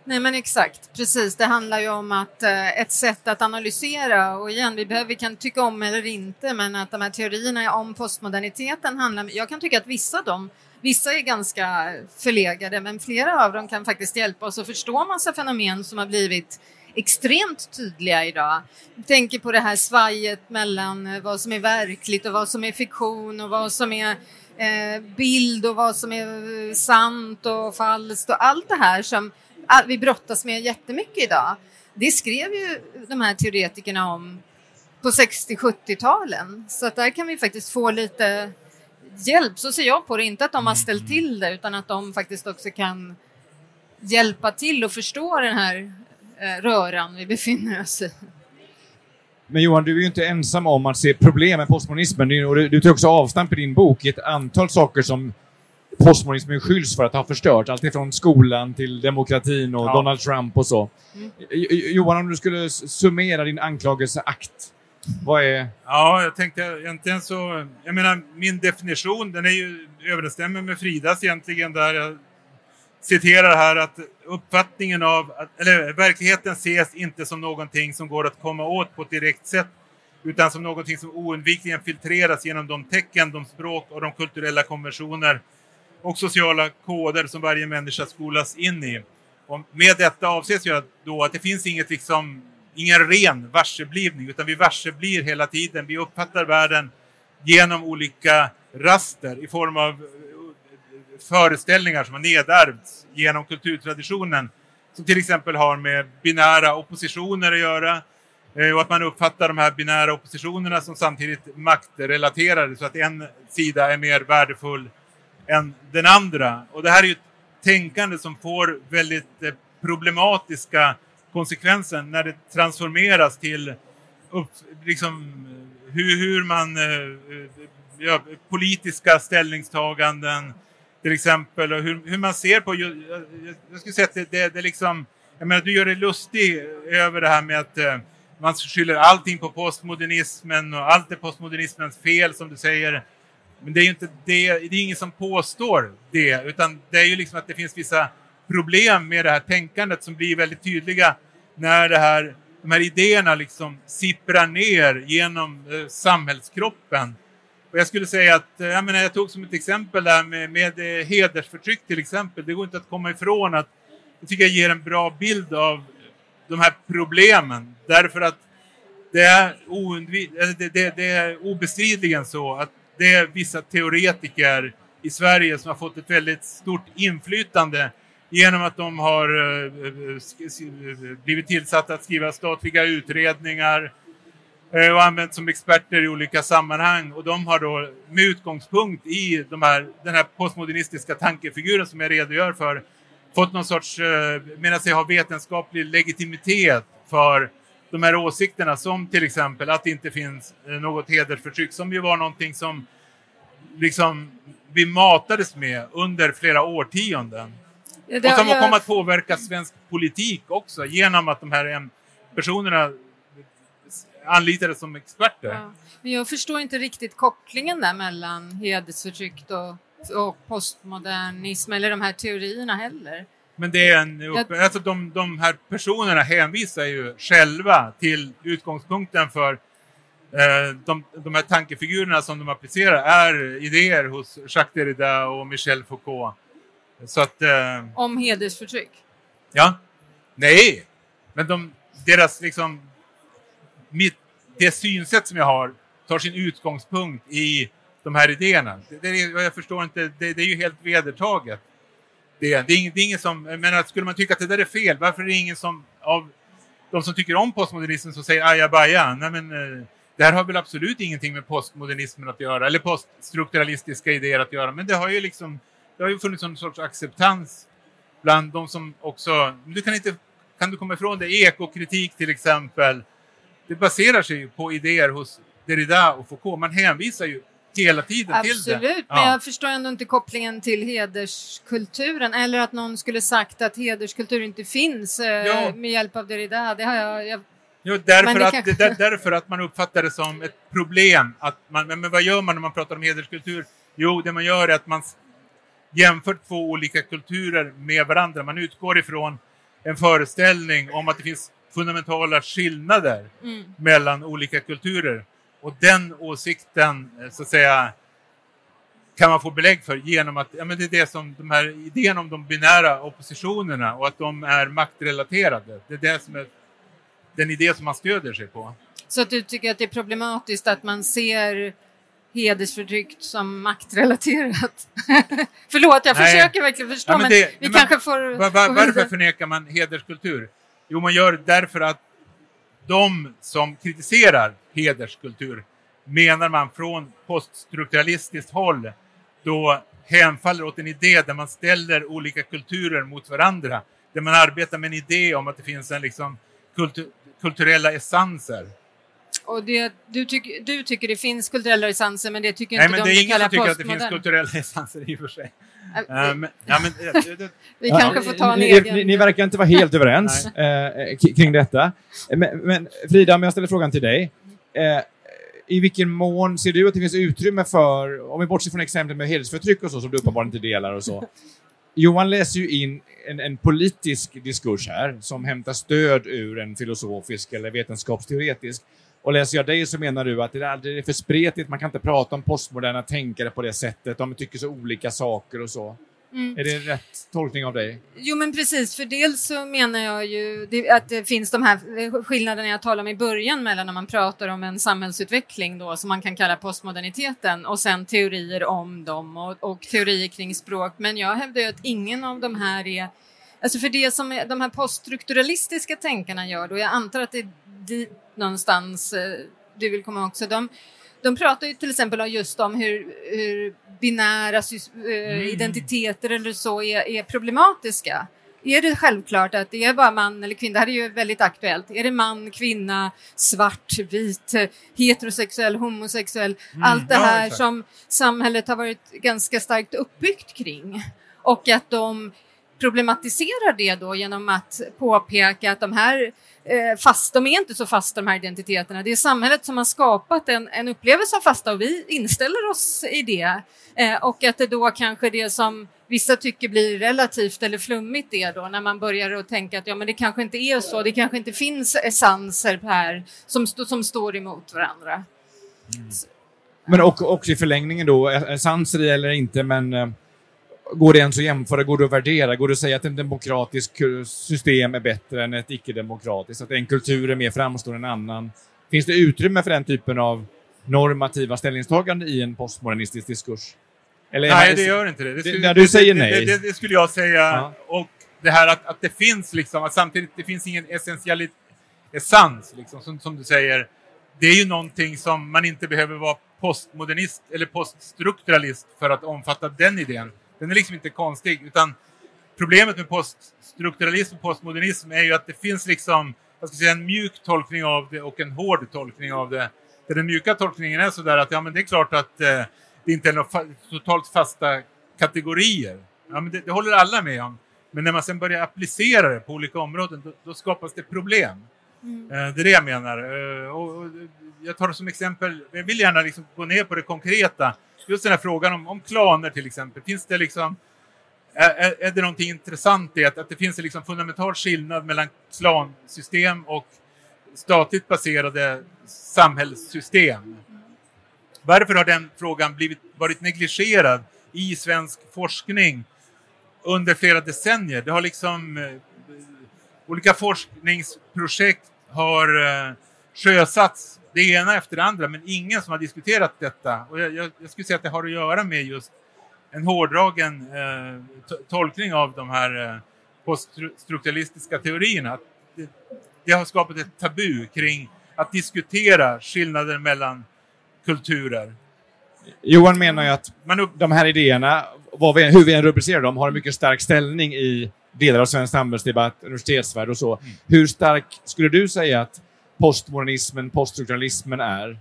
Speaker 10: Nej men exakt, precis. Det handlar ju om att eh, ett sätt att analysera och igen, vi, behöver, vi kan tycka om eller inte, men att de här teorierna om postmoderniteten handlar Jag kan tycka att vissa av dem Vissa är ganska förlegade, men flera av dem kan faktiskt hjälpa oss att förstå massa fenomen som har blivit extremt tydliga idag. Jag tänker på det här svajet mellan eh, vad som är verkligt och vad som är fiktion och vad som är eh, bild och vad som är eh, sant och falskt och allt det här som ah, vi brottas med jättemycket idag. Det skrev ju de här teoretikerna om på 60-70-talen så att där kan vi faktiskt få lite hjälp. Så ser jag på det, inte att de har ställt till det utan att de faktiskt också kan hjälpa till och förstå den här röran vi befinner oss i.
Speaker 9: Men Johan, du är ju inte ensam om att se problem med postmodernismen. Du, du tar också avstamp i din bok i ett antal saker som postmodernismen skylls för att ha förstört. Allt ifrån skolan till demokratin och ja. Donald Trump och så. Mm. Johan, om du skulle summera din anklagelseakt, vad är...
Speaker 11: Ja, jag tänkte egentligen så... Jag menar, min definition, den är ju överensstämmer med Fridas egentligen där jag citerar här att uppfattningen av, eller verkligheten ses inte som någonting som går att komma åt på ett direkt sätt utan som någonting som oundvikligen filtreras genom de tecken, de språk och de kulturella konventioner och sociala koder som varje människa skolas in i. Och med detta avses ju då att det finns inget liksom, ingen ren varseblivning utan vi varseblir hela tiden. Vi uppfattar världen genom olika raster i form av föreställningar som har nedärvts genom kulturtraditionen som till exempel har med binära oppositioner att göra eh, och att man uppfattar de här binära oppositionerna som samtidigt maktrelaterade så att en sida är mer värdefull än den andra. Och det här är ju ett tänkande som får väldigt eh, problematiska konsekvenser när det transformeras till upp, liksom, hur, hur man eh, ja, politiska ställningstaganden till exempel och hur, hur man ser på, jag, jag skulle säga att det, det, det liksom, jag menar du gör dig lustig över det här med att eh, man skyller allting på postmodernismen och allt är postmodernismens fel som du säger. Men det är ju inte det, det är ingen som påstår det, utan det är ju liksom att det finns vissa problem med det här tänkandet som blir väldigt tydliga när det här, de här idéerna liksom sipprar ner genom eh, samhällskroppen. Och jag skulle säga att, eh, jag, menar, jag tog som ett exempel där med, med eh, hedersförtryck till exempel. Det går inte att komma ifrån att jag tycker jag ger en bra bild av de här problemen. Därför att det är, alltså det, det, det är obestridligen så att det är vissa teoretiker i Sverige som har fått ett väldigt stort inflytande genom att de har eh, blivit tillsatta att skriva statliga utredningar och använts som experter i olika sammanhang. Och de har då med utgångspunkt i de här, den här postmodernistiska tankefiguren som jag redogör för fått någon sorts, uh, menar sig ha vetenskaplig legitimitet för de här åsikterna som till exempel att det inte finns något hedersförtryck som ju var någonting som liksom vi matades med under flera årtionden.
Speaker 10: Det,
Speaker 11: och som har
Speaker 10: jag-
Speaker 11: kommit att påverka svensk politik också genom att de här personerna anlitades som experter.
Speaker 10: Ja. Men jag förstår inte riktigt kopplingen där mellan hedersförtryck och, och postmodernism eller de här teorierna heller.
Speaker 11: Men det är en upp...
Speaker 10: Jag-
Speaker 11: alltså de, de här personerna hänvisar ju själva till utgångspunkten för eh, de, de här tankefigurerna som de applicerar är idéer hos Jacques Derrida och Michel Foucault. Så att, eh,
Speaker 10: Om hedersförtryck.
Speaker 11: ja, nej, men de, deras liksom, mitt, det synsätt som jag har tar sin utgångspunkt i de här idéerna. Det, det jag förstår inte, det, det är ju helt vedertaget. Det, det, är ingen, det är ingen som, men skulle man tycka att det där är fel, varför är det ingen som av de som tycker om postmodernismen som säger ajabaja? Nej men eh, det här har väl absolut ingenting med postmodernismen att göra, eller poststrukturalistiska idéer att göra, men det har ju liksom, det har ju funnits någon sorts acceptans bland de som också, du kan inte, kan du komma ifrån det, ekokritik till exempel, det baserar sig ju på idéer hos Derrida och Foucault, man hänvisar ju hela tiden till det.
Speaker 10: Absolut, men jag förstår ändå inte kopplingen till hederskulturen eller att någon skulle sagt att hederskultur inte finns eh,
Speaker 11: Ja.
Speaker 10: med hjälp av Derrida. Det har jag, jag
Speaker 11: Jo, därför, att,
Speaker 10: kanske-
Speaker 11: där, därför att man uppfattar det som ett problem. Att man, men, men vad gör man när man pratar om hederskultur? Jo, det man gör är att man jämför två olika kulturer med varandra. Man utgår ifrån en föreställning om att det finns fundamentala skillnader
Speaker 10: Mm.
Speaker 11: mellan olika kulturer. Och den åsikten, eh, så att säga, kan man få belägg för genom att ja, men det är det som de här idén om de binära oppositionerna och att de är maktrelaterade. Det är det som är den idé som man stöder sig på.
Speaker 10: Så att du tycker att det är problematiskt att man ser hedersförtryck som maktrelaterat? Förlåt, jag
Speaker 11: Nej.
Speaker 10: försöker verkligen förstå,
Speaker 11: Ja,
Speaker 10: men,
Speaker 11: det-
Speaker 10: vi
Speaker 11: men
Speaker 10: kanske får
Speaker 11: va- va-
Speaker 10: gå
Speaker 11: varför förnekar man hederskultur? Jo, man gör det därför att de som kritiserar hederskultur menar man från poststrukturalistiskt håll då hänfaller åt en idé där man ställer olika kulturer mot varandra. Där man arbetar med en idé om att det finns en liksom kultu- kulturella essenser.
Speaker 10: Och det, du, tyck, du tycker det finns kulturella essenser, men det tycker
Speaker 11: Nej,
Speaker 10: inte
Speaker 11: men
Speaker 10: de
Speaker 11: det är ingen
Speaker 10: kallar
Speaker 11: som tycker att det finns
Speaker 10: postmodern.
Speaker 11: kulturella essenser i och för sig. Eh, men, ja, men, eh,
Speaker 10: Vi kanske får ta en
Speaker 9: ni,
Speaker 10: egen...
Speaker 9: Ni, ni verkar inte vara helt överens eh, k- kring detta. Men, men Frida, om jag ställer frågan till dig. Eh, I vilken mån ser du att det finns utrymme för, om vi bortser från exemplet med hedersförtryck och så, som du uppenbarligen inte delar och så. Johan läser ju in en, en politisk diskurs här som hämtar stöd ur en filosofisk eller vetenskapsteoretisk. Och läser jag dig så menar du att det är, för spretigt, man kan inte prata om postmoderna tänkare på det sättet, de tycker så olika saker och så.
Speaker 10: Mm.
Speaker 9: Är det rätt tolkning av dig?
Speaker 10: Jo men precis, för dels så menar jag ju att det finns de här skillnaderna jag talade om i början mellan när man pratar om en samhällsutveckling då som man kan kalla postmoderniteten och sen teorier om dem och, och teorier kring språk. Men jag hävdar ju att ingen av de här är Alltså för det som de här poststrukturalistiska tänkarna gör då, jag antar att det är någonstans eh, du vill komma också, de, de pratar ju till exempel just om hur, hur binära eh,
Speaker 11: Mm.
Speaker 10: identiteter eller så är, är problematiska. är det självklart att det är bara man eller kvinna, det här är ju väldigt aktuellt, är det man, kvinna, svart, vit, heterosexuell, homosexuell,
Speaker 11: Mm,
Speaker 10: allt det
Speaker 11: ja,
Speaker 10: här
Speaker 11: exakt.
Speaker 10: som samhället har varit ganska starkt uppbyggt kring och att de problematiserar det då genom att påpeka att de här Eh, fast, de är inte så fasta de här identiteterna. Det är samhället som har skapat en, en upplevelse av fasta och vi inställer oss i det. Eh, och att det då kanske det som vissa tycker blir relativt eller flummigt är då när man börjar att tänka att ja men det kanske inte är så, det kanske inte finns essenser här som, som står emot varandra. Mm.
Speaker 9: Men och, också i förlängningen då, essenser eller inte, men eh, går det ens att jämföra, går det att värdera, går det att säga att ett demokratiskt ku- system är bättre än ett icke-demokratiskt, att en kultur är mer framstående än en annan? Finns det utrymme för den typen av normativa ställningstaganden i en postmodernistisk diskurs? Eller
Speaker 11: Nej, det gör inte det. det, skulle,
Speaker 9: när du säger
Speaker 11: det,
Speaker 9: nej.
Speaker 11: Det, det, det skulle jag säga.
Speaker 9: Ja.
Speaker 11: Och det här att, att det finns liksom, att samtidigt det finns ingen essentialitet, essens, liksom, som, som du säger. Det är ju någonting som man inte behöver vara postmodernist eller poststrukturalist för att omfatta den idén. Den är liksom inte konstig, utan problemet med poststrukturalism och postmodernism är ju att det finns liksom, jag ska säga en mjuk tolkning av det och en hård tolkning av det. Där den mjuka tolkningen är sådär att ja, men det är klart att eh, det inte är några fa- totalt fasta kategorier. Ja, men det, det håller alla med om. Men när man sen börjar applicera det på olika områden, då, då skapas det problem. Eh, det är det jag menar. Eh, och, och, jag tar det som exempel, jag vill gärna liksom gå ner på det konkreta. Just den här frågan om, om klaner till exempel. Finns det liksom, är, är- det någonting intressant i att, att det finns en liksom fundamental skillnad mellan klansystem och statligt baserade samhällssystem? Varför har den frågan blivit, varit negligerad i svensk forskning under flera decennier? Det har liksom eh, olika forskningsprojekt har eh, sjösatts, det ena efter det andra, men ingen som har diskuterat detta. Och jag, jag, jag skulle säga att det har att göra med just en hårdragen eh, to- tolkning av de här eh, poststrukturalistiska teorierna. Att Det, det har skapat ett tabu kring att diskutera skillnader mellan kulturer.
Speaker 9: Johan menar ju att
Speaker 11: Man
Speaker 9: de här idéerna, vi, hur vi än rubricerar dem, har en mycket stark ställning i delar av svensk samhällsdebatt, universitetsvärld och så. Hur stark skulle du säga att postmodernismen, poststrukturalismen är?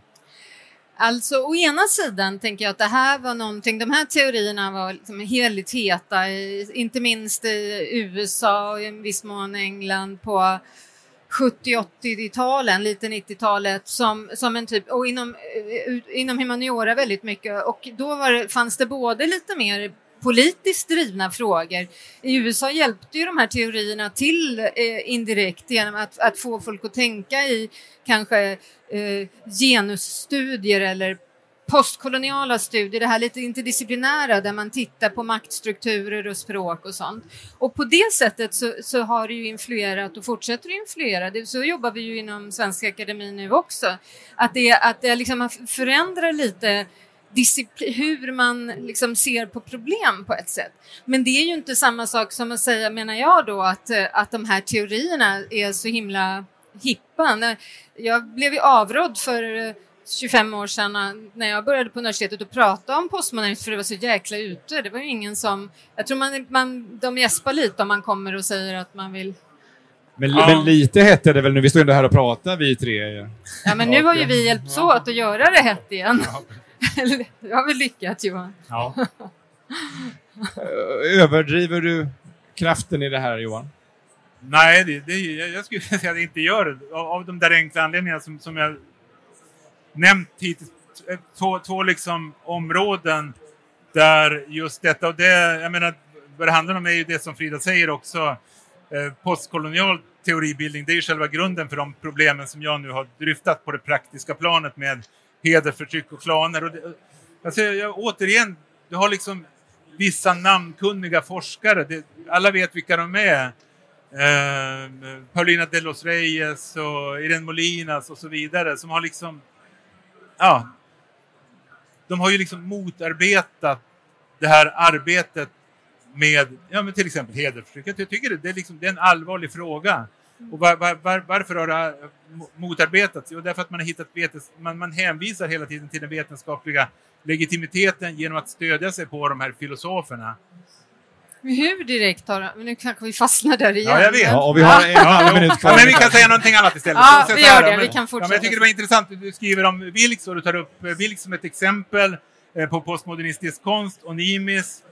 Speaker 10: Alltså å ena sidan tänker jag att det här var någonting, de här teorierna var liksom heligt heta, inte minst i USA och i viss mån England på 70-80-talen, lite 90-talet som, som en typ, och inom, eh, inom humaniora väldigt mycket och då var det, fanns det både lite mer politiskt drivna frågor. I USA hjälpte ju de här teorierna till eh, indirekt genom att, att få folk att tänka i kanske eh, genusstudier eller postkoloniala studier, det här lite interdisciplinära där man tittar på maktstrukturer och språk och sånt. Och på det sättet så, så har det ju influerat och fortsätter att influera. Det, så jobbar vi ju inom Svenska Akademin nu också. Att det, att det liksom förändrar lite discipli- hur man liksom ser på problem på ett sätt. Men det är ju inte samma sak som att säga, menar jag då, att, eh, att de här teorierna är så himla hippa. Jag blev ju avrådd för eh, 25 år sedan eh, när jag började på universitetet och prata om postmodernism för det var så jäkla ute. Det var ju ingen som... Jag tror man, man, de gäspar lite om man kommer och säger att man vill...
Speaker 9: Men,
Speaker 11: Ja.
Speaker 9: men lite hette det väl nu, vi står ändå här och pratar vi tre. ju.
Speaker 10: Ja, men nu har ju vi hjälpts åt att göra det hett igen. Eller, Jag har väl lyckats Johan.
Speaker 11: ja.
Speaker 9: Ö- Överdriver du kraften i det här Johan?
Speaker 11: Nej, det, det, jag jag skulle säga att det inte gör det. Av, av de där enkla anledningarna som, som jag nämnt hittills. T- Två, två liksom områden där just detta, och det, jag menar, vad det handlar om är ju det som Frida säger också. Eh, postkolonial teoribildning, det är ju själva grunden för de problemen som jag nu har dryftat på det praktiska planet med hedersförtryck och klaner. Och det, alltså, jag, återigen, du har liksom vissa namnkunniga forskare, det, alla vet vilka de är. Eh, Paulina de los Reyes och Irene Molinas och så vidare som har liksom, ja, de har ju liksom motarbetat det här arbetet med, ja men till exempel hedersförtryck. Jag tycker det, det, är liksom, det är en allvarlig fråga. Och var, var, var, varför har det här motarbetats? Jo, därför att man har hittat vetens, man, man hänvisar hela tiden till den vetenskapliga legitimiteten genom att stödja sig på de här filosoferna.
Speaker 10: Hur direkt har Men nu kanske vi fastnar där igen.
Speaker 11: Ja, jag vet.
Speaker 9: Ja, och vi har en halv minut kvar.
Speaker 11: Ja, men vi kan säga någonting annat istället.
Speaker 10: Ja,
Speaker 11: Så
Speaker 10: vi gör det.
Speaker 11: men-
Speaker 10: Vi kan
Speaker 11: Ja,
Speaker 10: fortsätta.
Speaker 11: men jag tycker det var intressant. Du skriver om Vilks och du tar upp eh, Vilks som ett exempel eh, på postmodernistisk konst och Nimis.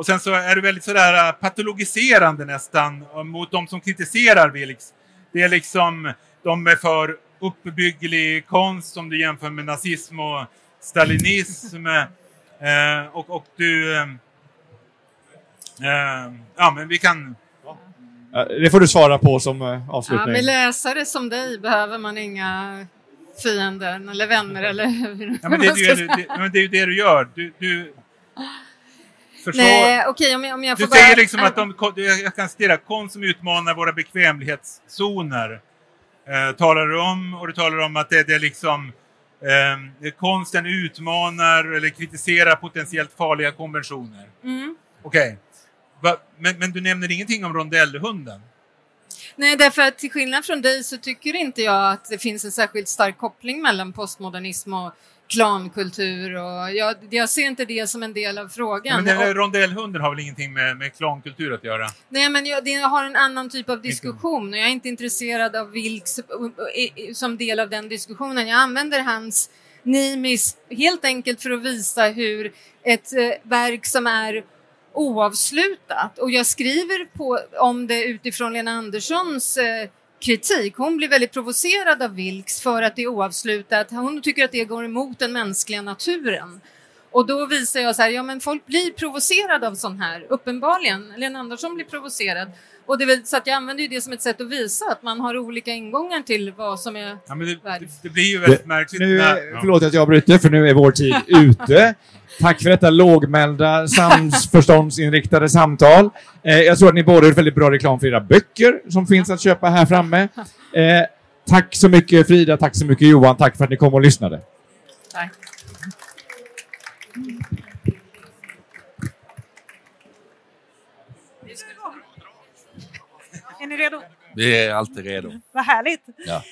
Speaker 11: Och sen så är du väldigt sådär eh, patologiserande nästan eh, mot de som kritiserar Vilks. Det är liksom, de är för uppbygglig konst som du jämför med nazism och stalinism. eh, och, och du... eh, ja, men vi kan...
Speaker 9: Det får du svara på som eh,
Speaker 10: Ja,
Speaker 9: avslutning.
Speaker 10: med läsare som dig behöver man inga fiender eller vänner eller hur
Speaker 11: Ja, men det, är ju, det, men det är ju det du gör. Du, du
Speaker 10: Nej, okej om jag, om jag
Speaker 11: Du
Speaker 10: får
Speaker 11: säger
Speaker 10: bara-
Speaker 11: liksom att de, jag kan citera, konst som utmanar våra bekvämlighetszoner. Eh, talar du om och du talar om att det, det är liksom eh, konsten utmanar eller kritiserar potentiellt farliga konventioner.
Speaker 10: Mm.
Speaker 11: Okej. Va- Men, men du nämner ingenting om rondellhunden?
Speaker 10: Nej, därför att till skillnad från dig så tycker inte jag att det finns en särskilt stark koppling mellan postmodernism och klankultur och jag, jag ser inte det som en del av frågan.
Speaker 11: Men den rondellhunden har väl ingenting med, med klankultur att göra?
Speaker 10: Nej, men jag, det, jag har en annan typ av diskussion och jag är inte intresserad av Vilks eh, eh, som del av den diskussionen. Jag använder hans Nimis helt enkelt för att visa hur ett eh, verk som är oavslutat och jag skriver på, om det utifrån Lena Anderssons eh, kritik. Hon blir väldigt provocerad av Vilks för att det är oavslutat. Hon tycker att det går emot den mänskliga naturen. Och då visar jag så här, ja men folk blir provocerade av sån här, uppenbarligen. Lena Andersson blir provocerad. Och det är väl, så att jag använder ju det som ett sätt att visa att man har olika ingångar till vad som är
Speaker 11: Ja, men det, det, det blir ju väldigt märkligt.
Speaker 9: Nu,
Speaker 11: när-
Speaker 9: förlåt att jag bryter, för nu är vår tid ute. Tack för detta lågmälda, samförståndsinriktade samtal. Eh, jag tror att ni båda är väldigt bra reklam för era böcker som finns att köpa här framme. Eh, tack så mycket Frida, tack så mycket Johan, tack för att ni kom och lyssnade.
Speaker 10: Tack.
Speaker 12: Ni redo?
Speaker 13: Vi är alltid redo.
Speaker 12: Vad härligt!
Speaker 13: Ja.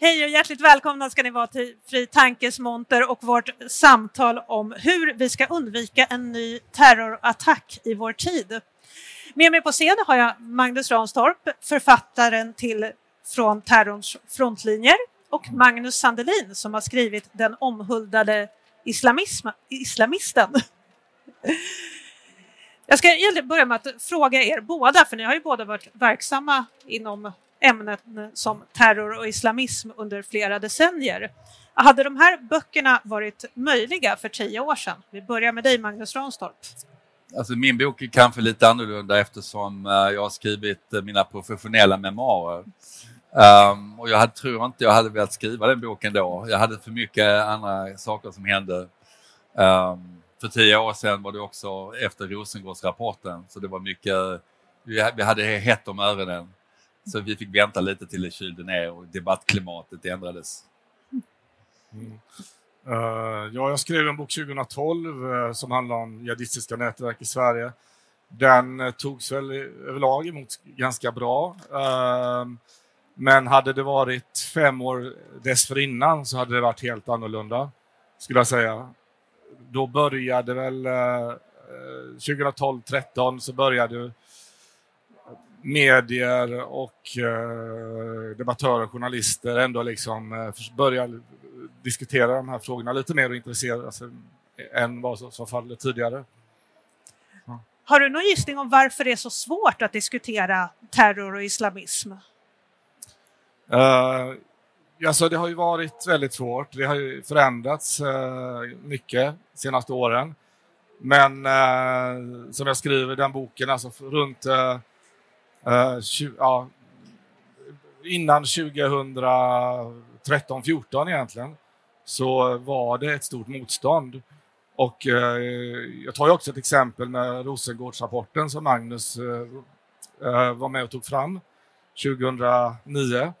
Speaker 12: Hej och hjärtligt välkomna ska ni vara till Fri Tankes monter och vårt samtal om hur vi ska undvika en ny terrorattack i vår tid. Med mig på scen har jag Magnus Ranstorp, författaren till Från terrorns frontlinjer och Magnus Sandelin som har skrivit Den omhuldade islamism, islamisten. Jag ska börja med att fråga er båda, för ni har ju båda varit verksamma inom ämnen som terror och islamism under flera decennier. Hade de här böckerna varit möjliga för tio år sedan? Vi börjar med dig Magnus Ranstorp.
Speaker 13: Alltså min bok är kanske lite annorlunda eftersom eh, jag har skrivit eh, mina professionella memoarer. Um, och jag hade, tror inte jag hade velat skriva den boken då. Jag hade för mycket andra saker som hände. Um, för tio år sedan var det också efter Rosengårdsrapporten så det var mycket, vi hade hett om öronen. Så vi fick vänta lite till det kylde ner och debattklimatet ändrades. Mm.
Speaker 14: Eh, ja, jag skrev en bok 2012 uh, eh, som handlar om jihadistiska nätverk i Sverige. Den uh, togs väl överlag emot ganska bra. Eh, men hade det varit fem år dessförinnan så hade det varit helt annorlunda, skulle jag säga. Då började väl uh, 2012-13 så började medier och eh, debattörer och journalister ändå liksom eh, börja diskutera de här frågorna lite mer och intressera sig än vad som som fallet tidigare.
Speaker 12: Har du någon gissning om varför det är så svårt att diskutera terror och islamism?
Speaker 14: Uh, alltså det har ju varit väldigt svårt. Det har ju förändrats eh, mycket de senaste åren. Men eh, som jag skriver i den boken, alltså runt eh, eh, tju- ja, innan 2013-14 egentligen, så var det ett stort motstånd. Och eh, jag tar ju också ett exempel med Rosengårdsrapporten som Magnus eh, eh var med och tog fram 2009.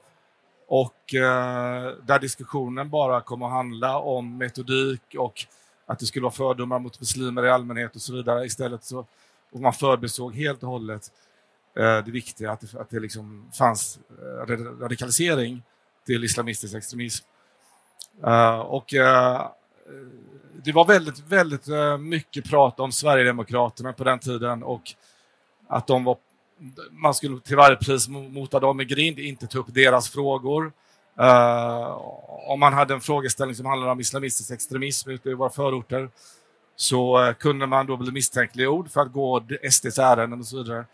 Speaker 14: Och eh, där diskussionen bara kom att handla om metodik och att det skulle vara fördomar mot muslimer i allmänhet och så vidare. Istället så och man förbesåg helt och hållet eh, det viktiga att det, att det liksom fanns eh, radikalisering till islamistisk extremism. Eh, och eh, det var väldigt, väldigt eh, mycket prat om Sverigedemokraterna på den tiden och att de var, man skulle till varje pris mota dem i grind, inte ta upp deras frågor. Uh, om man hade en frågeställning som handlade om islamistisk extremism ute i våra förorter så uh, kunde man då bli misstänkliggjord för att gå SDs ärenden och så vidare.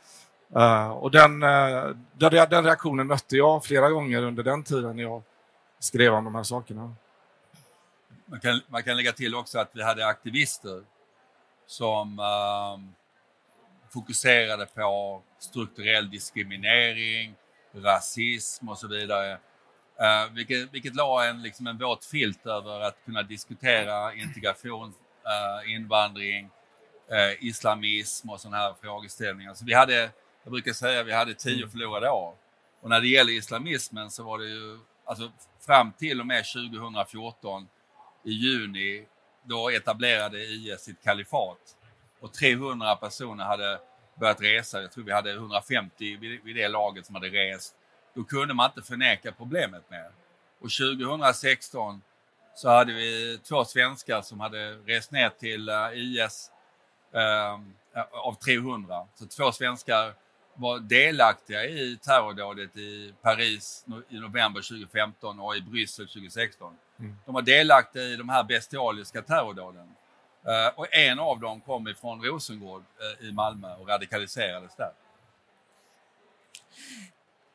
Speaker 14: Uh, och den, den reaktionen mötte jag flera gånger under den tiden när jag skrev om de här sakerna.
Speaker 13: Man kan, man kan lägga till också att vi hade aktivister som uh, fokuserade på strukturell diskriminering, rasism och så vidare. Uh, vilket, vilket la en, liksom en våt filt över att kunna diskutera integration, uh, invandring, uh, islamism och sådana här frågeställningar. Så vi hade, jag brukar säga, vi hade tio mm. förlorade år. Och när det gäller islamismen så var det ju, alltså fram till och med 2014 i juni, då etablerade IS sitt kalifat och 300 personer hade börjat resa. Jag tror vi hade 150 vid, det laget som hade rest. Då kunde man inte förneka problemet mer. Och 2016 så hade vi två svenskar som hade rest ner till uh, IS uh, av 300. Så två svenskar var delaktiga i terrordådet i Paris i november 2015 och i Bryssel 2016. Mm. De var delaktiga i de här bestialiska terrordåden. Eh, och en av dem kom ifrån Rosengård eh, i Malmö och radikaliserades där.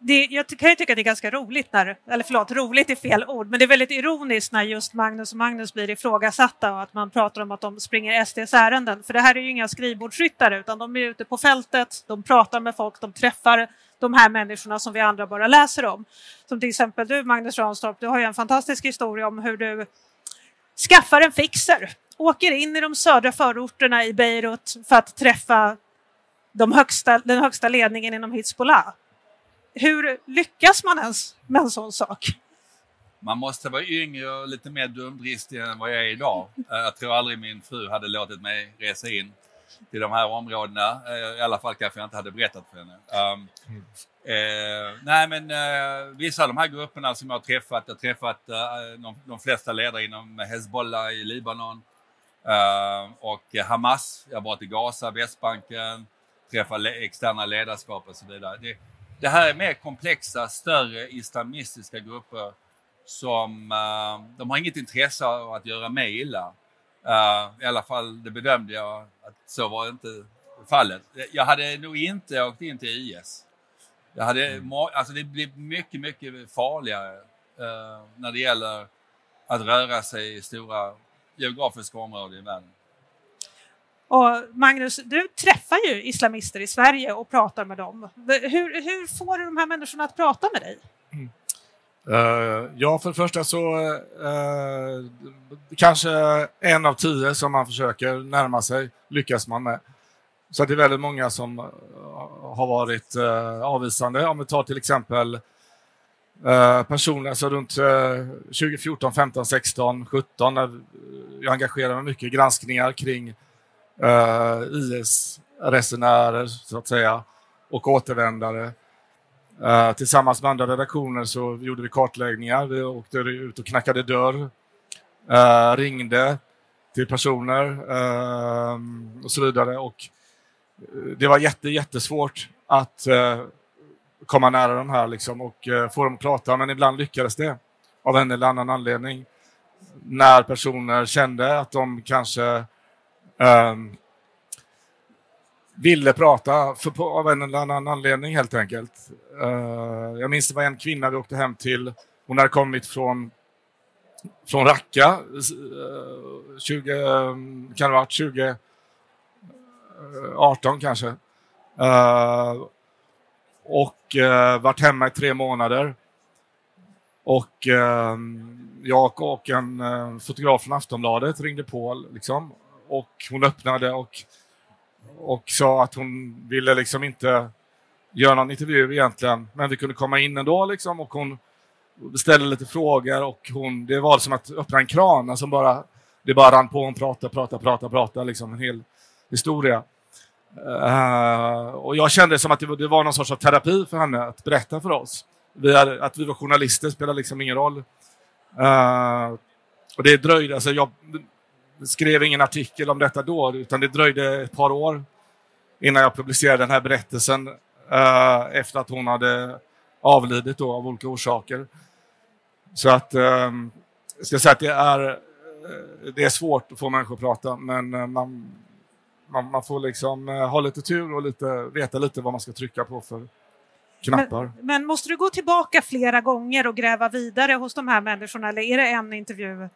Speaker 12: Det, jag kan ju tycka att det är ganska roligt när, eller förlåt, roligt är fel ord, men det är väldigt ironiskt när just Magnus och Magnus blir ifrågasatta och att man pratar om att de springer SDs ärenden. För det här är ju inga skrivbordsryttare utan de är ute på fältet, de pratar med folk, de träffar de här människorna som vi andra bara läser om. Som till exempel du Magnus Ranstorp, du har ju en fantastisk historia om hur du skaffar en fixer, åker in i de södra förorterna i Beirut för att träffa de högsta, den högsta ledningen inom Hizbollah. Hur lyckas man ens med en sån sak?
Speaker 13: Man måste vara yngre och lite mer dumdristig än vad jag är idag. Eh, jag tror aldrig min fru hade låtit mig resa in till de här områdena. Eh, I alla fall kanske jag inte hade berättat för henne. Um, eh, nej men eh, vissa av de här grupperna som jag har träffat, jag har träffat eh, de, de, flesta ledare inom Hezbollah i Libanon och Hamas. Jag har varit i Gaza, Västbanken, träffat externa ledarskap och så vidare. Det, det här är mer komplexa, större islamistiska grupper som uh, de har inget intresse av att göra mig illa. Uh, I alla fall det bedömde jag att så var inte fallet. Jag hade nog inte åkt in till IS. Jag hade, mm. alltså det blir mycket, mycket farligare uh, när det gäller att röra sig i stora geografiska områden i världen.
Speaker 12: Och Magnus, du träffar ju islamister i Sverige och pratar med dem. Hur, hur får du de här människorna att prata med dig? Mm.
Speaker 14: Uh, ja, för det första så uh, kanske en av tio som man försöker närma sig lyckas man med. Så det är väldigt många som uh, har varit avvisande. Om vi tar till exempel Eh, personer alltså runt 2014, 15, 16, 17 när jag engagerade mig mycket i granskningar kring eh, uh, IS-resenärer så att säga och återvändare. Eh, tillsammans med andra redaktioner så gjorde vi kartläggningar. Vi åkte ut och knackade dörr, ringde till personer och så vidare. Och det var jätte, jättesvårt att komma nära de här liksom, och eh, få dem att prata, men ibland lyckades det av en eller annan anledning. När personer kände att de kanske um, ville prata för, på, av en eller annan anledning helt enkelt. Uh, jag minns det var en kvinna vi åkte hem till. Hon hade kommit från, från Raqqa, uh, 20, kan det ha 2018 eh, kanske. Uh, och eh, varit hemma i tre månader. Och eh, jag och en eh, fotograf från Aftonbladet ringde på liksom, och hon öppnade och, och sa att hon ville liksom inte göra någon intervju egentligen, men vi kunde komma in ändå liksom och hon ställde lite frågor och hon, det var som att öppna en kran, alltså bara, det bara rann på, hon pratade, pratade, pratade, pratade, liksom en hel historia. Uh, och jag kände som att det var, det var någon sorts av terapi för henne att berätta för oss. Vi hade, att vi var journalister spelar liksom ingen roll. Uh, och det dröjde, alltså jag, skrev ingen artikel om detta då, utan det dröjde ett par år innan jag publicerade den här berättelsen uh, efter att hon hade avlidit då, av olika orsaker. Så att eh, jag ska säga att det är, det är svårt att få människor att prata men man, man, man får liksom eh, ha lite tur och lite, veta lite vad man ska trycka på för knappar.
Speaker 12: Men, men måste du gå tillbaka flera gånger och gräva vidare hos de här människorna eller är det en intervju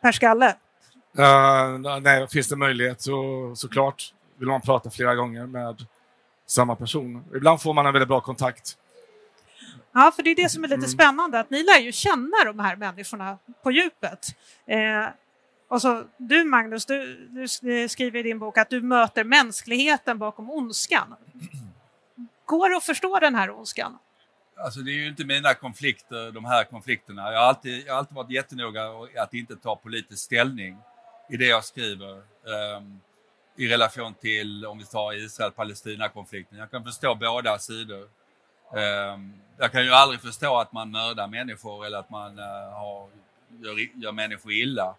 Speaker 12: per skalle?
Speaker 14: Uh, nej, finns det möjlighet så såklart vill man prata flera gånger med samma person. Ibland får man en väldigt bra kontakt.
Speaker 12: Ja, för det är det som är lite
Speaker 14: Mm.
Speaker 12: spännande, att ni lär ju känna de här människorna på djupet. Eh, och så, du Magnus, du, du eh, skriver i din bok att du möter mänskligheten bakom ondskan. Går det att förstå den här ondskan?
Speaker 13: Alltså det är ju inte mina konflikter, de här konflikterna. Jag har alltid, jag har alltid varit jättenoga att inte ta politisk ställning i det jag skriver. Um, I relation till, om vi tar Israel-Palestina-konflikten. Jag kan förstå båda sidor. Um, jag kan ju aldrig förstå att man mördar människor eller att man uh, har, gör, gör människor illa.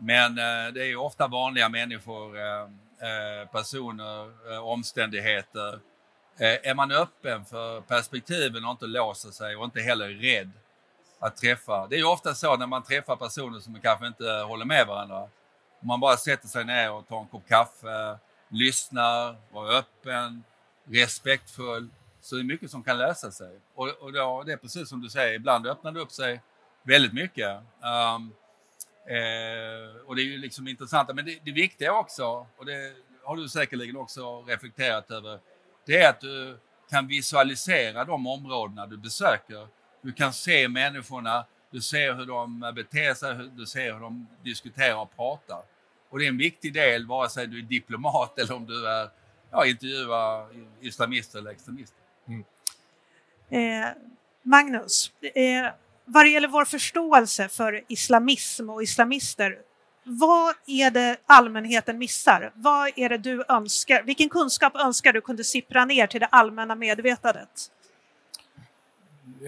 Speaker 13: Men eh, det är ju ofta vanliga människor, eh, eh, personer, eh, omständigheter. Eh, är man öppen för perspektiven och inte låser sig och inte heller rädd att träffa. Det är ju ofta så när man träffar personer som kanske inte håller med varandra. Om man bara sätter sig ner och tar en kopp kaffe, lyssnar, var öppen, respektfull, så är det mycket som kan lösa sig. Och, och då, det är precis som du säger, ibland öppnar det upp sig väldigt mycket. Um, eh, och det är ju liksom intressant. Men det, det viktiga också, och det har du säkerligen också reflekterat över, det är att du kan visualisera de områdena du besöker. Du kan se människorna, du ser hur de beter sig, hur- du ser hur de diskuterar och pratar. Och det är en viktig del, vare sig du är diplomat eller om du är, ja, intervjuar islamister eller extremister. Mm.
Speaker 12: Eh, Magnus, eh, vad det gäller vår förståelse för islamism och islamister, vad är det allmänheten missar? Vad är det du önskar? Vilken kunskap önskar du kunde sippra ner till det allmänna medvetandet?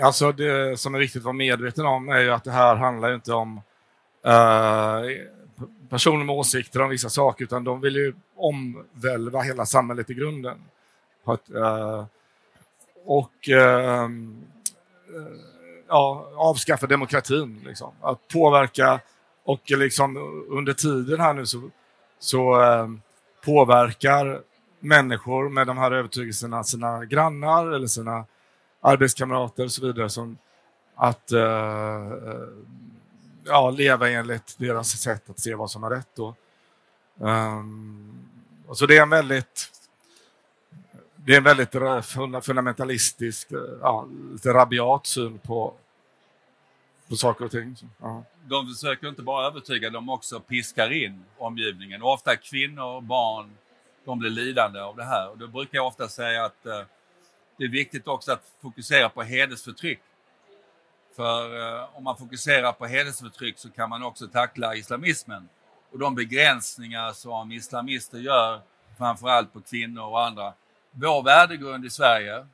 Speaker 14: Alltså det som är viktigt att vara medveten om är ju att det här handlar ju inte om eh, personer med åsikter om vissa saker utan de vill ju omvälva hela samhället i grunden. Ett, eh, och eh, ja, avskaffa demokratin. Liksom. Att påverka och liksom under tiden här nu så, så eh, påverkar människor med de här övertygelserna sina grannar eller sina arbetskamrater och så vidare som att eh, ja, leva enligt deras sätt att se vad som är rätt. Då. Um, och så det är en väldigt det är en väldigt eh, fundamentalistisk, eh, ja, lite rabiat syn på, på saker och ting. Så, ja.
Speaker 13: De försöker inte bara övertyga, de också piskar in omgivningen. Och ofta kvinnor och barn, de blir lidande av det här. Och då brukar jag ofta säga att eh, det är viktigt också att fokusera på hedersförtryck. För eh, om man fokuserar på hedersförtryck så kan man också tackla islamismen. Och de begränsningar som islamister gör, framförallt på kvinnor och andra. Vår värdegrund i Sverige,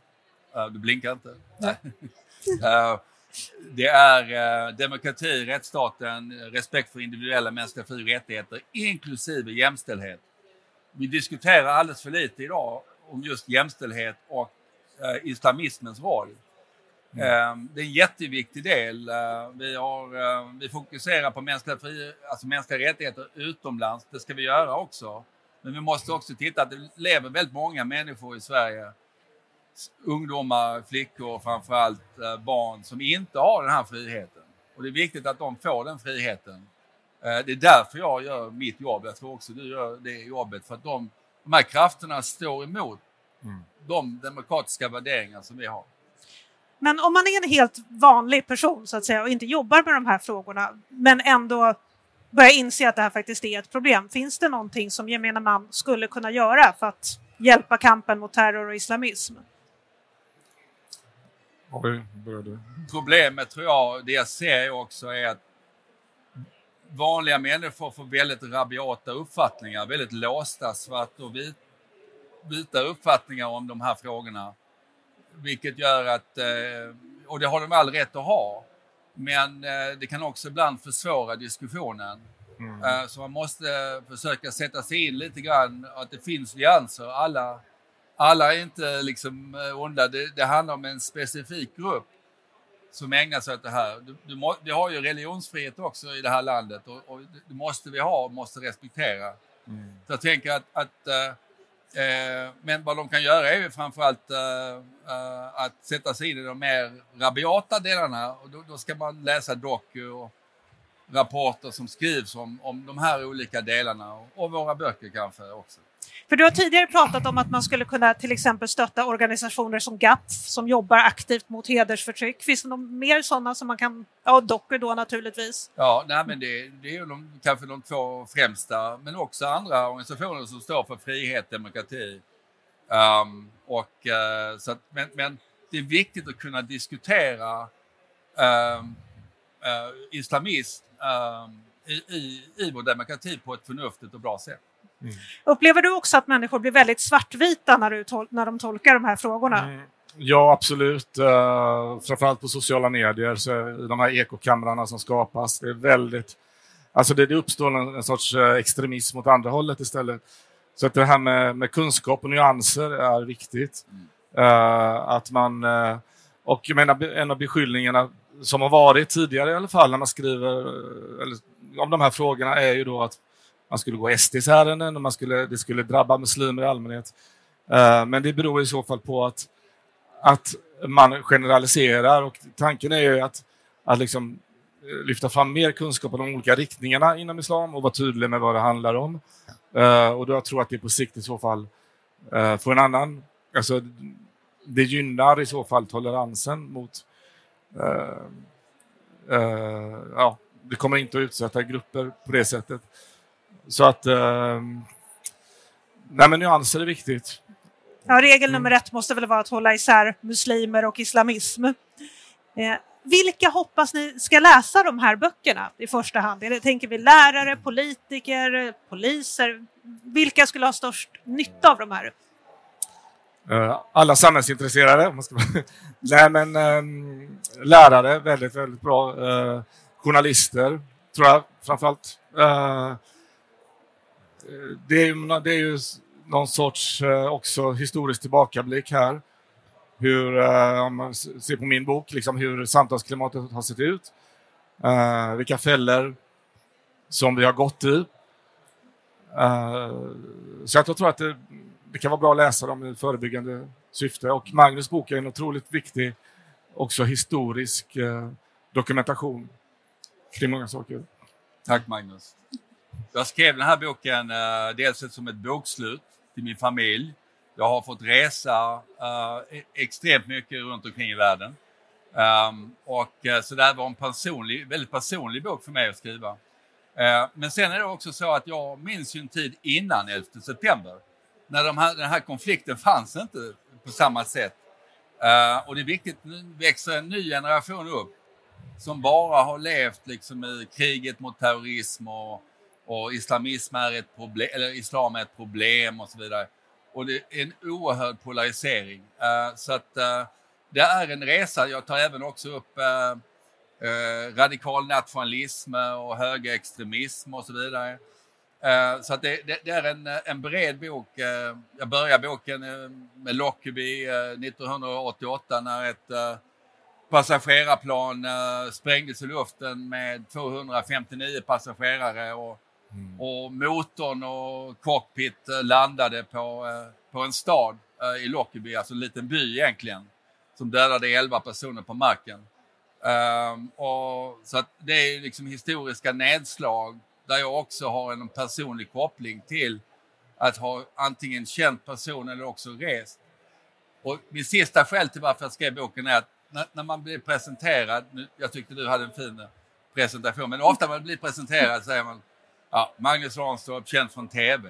Speaker 13: eh, du blinkar inte? Eh, det är eh, demokrati, rättsstaten, respekt för individuella mänskliga fri och rättigheter, inklusive jämställdhet. Vi diskuterar alldeles för lite idag om just jämställdhet och eh, islamismens roll. Eh, det är en jätteviktig del. Eh, vi, har, vi fokuserar på mänskliga, fri, alltså mänskliga rättigheter utomlands. Det ska vi göra också. Men vi måste också titta att det lever väldigt många människor i Sverige ungdomar, flickor framförallt eh, barn som inte har den här friheten. Och det är viktigt att de får den friheten. Eh, det är därför jag gör mitt jobb. Jag tror också du gör det jobbet. För att de, de här krafterna står emot de demokratiska värderingar som vi har.
Speaker 12: Men om man är en helt vanlig person så att säga och inte jobbar med de här frågorna men ändå börjar inse att det här faktiskt är ett problem. Finns det någonting som gemene man skulle kunna göra för att hjälpa kampen mot terror och islamism?
Speaker 14: Oj, började du?
Speaker 13: Problemet tror jag, det jag ser också är att vanliga människor får väldigt rabiata uppfattningar, väldigt låsta svart och vit, vita uppfattningar om de här frågorna. Vilket gör att, eh, och det har de all rätt att ha, men eh, det kan också ibland försvåra diskussionen.
Speaker 14: Mm.
Speaker 13: Eh, Så man måste försöka sätta sig in lite grann att det finns nyanser. Alla, alla är inte liksom eh, onda. Det, det handlar om en specifik grupp som ägnar sig åt det här. Du, du må, vi har ju religionsfrihet också i det här landet och, och det måste vi ha och måste respektera. Så jag tänker att, att eh, eh, men vad de kan göra är ju framförallt eh, att sätta sig in i de mer rabiata delarna och då, då ska man läsa doku och rapporter som skrivs om, om de här olika delarna och, och våra böcker kanske också.
Speaker 12: För du har tidigare pratat om att man skulle kunna till exempel stötta organisationer som GAPF som jobbar aktivt mot hedersförtryck. Finns det någon mer sådana som man kan, ja Docker då naturligtvis.
Speaker 13: Ja, nej, men det, det är ju de, kanske de två främsta, men också andra organisationer som står för frihet, demokrati. Um, och, uh, så att, men, men det är viktigt att kunna diskutera um, uh, islamism um, i, i, i vår demokrati på ett förnuftigt och bra sätt.
Speaker 12: Upplever du också att människor blir väldigt svartvita när, du tol- när de tolkar de här frågorna?
Speaker 14: Ja, absolut. Uh, framförallt på sociala medier, så i de här ekokamrarna som skapas. Det är väldigt... Alltså det, det uppstår en, en sorts eh, extremism åt andra hållet istället. Så att det här med, med kunskap och nyanser är viktigt. Eh, att man... eh, och jag menar, en av beskyllningarna som har varit tidigare i alla fall när man skriver eller, om de här frågorna är ju då att man skulle gå SDs ärenden och man skulle, det skulle drabba muslimer i allmänhet. Eh, men det beror i så fall på att, att man generaliserar och tanken är ju att, att liksom eh, lyfta fram mer kunskap om de olika riktningarna inom islam och vara tydlig med vad det handlar om. Eh, och då jag tror att det på sikt i så fall får en annan... Alltså, det gynnar i så fall toleransen mot... ja, det kommer inte att utsätta grupper på det sättet. Så att... Uh, nej, men nyanser är viktigt.
Speaker 12: Ja, regel nummer ett måste väl vara att hålla isär muslimer och islamism. Eh, vilka hoppas ni ska läsa de här böckerna i första hand? Det, tänker vi lärare, politiker, poliser? Vilka skulle ha störst nytta av de här?
Speaker 14: Eh, alla samhällsintresserade. Nej, men ehm, lärare, väldigt, väldigt bra. Eh, journalister, tror jag framförallt. Eh, det, är, ju- det är ju någon sorts eh, också historisk tillbakablick här. Hur, eh, om man ser på min bok, liksom hur samtalsklimatet har sett ut. Vilka fällor som vi har gått i. Så jag tror att det, det kan vara bra att läsa dem i förebyggande syfte. Och Magnus bok är en otroligt viktig, också historisk eh, dokumentation kring många saker.
Speaker 13: Tack Magnus. Jag skrev den här boken uh, dels som ett bokslut till min familj. Jag har fått resa uh, extremt mycket runt omkring i världen. Um, och, uh, så det här var en personlig, väldigt personlig bok för mig att skriva. Uh, men sen är det också så att jag minns ju en tid innan 11 september. När de här, den här konflikten fanns inte på samma sätt. Och det är viktigt, nu växer en ny generation upp som bara har levt liksom i kriget mot terrorism och, och islamism är ett problem, eller islam är ett problem och så vidare. Och det är en oerhörd polarisering. Uh, så att uh, det är en resa. Jag tar även också upp uh, eh, radikal nationalism och högerextremism och så vidare. Eh, så att det, det, det är en, en bred bok. Eh, jag börjar boken eh, med Lockerbie eh, 1988 när ett eh, passagerarplan eh, sprängdes i luften med 259 passagerare och, Mm. och motorn och cockpit eh, landade på, eh, på en stad eh, i Lockerbie, alltså en liten by egentligen, som dödade 11 personer på marken. Um, och, så att det är liksom historiska nedslag där jag också har en personlig koppling till att ha antingen känt person eller också rest. Och min sista skäl till varför jag skrev boken är att när, när man blir presenterad, nu, jag tyckte du hade en fin presentation, men ofta när man blir presenterad säger man ja, Magnus Ranstorp, känd från TV.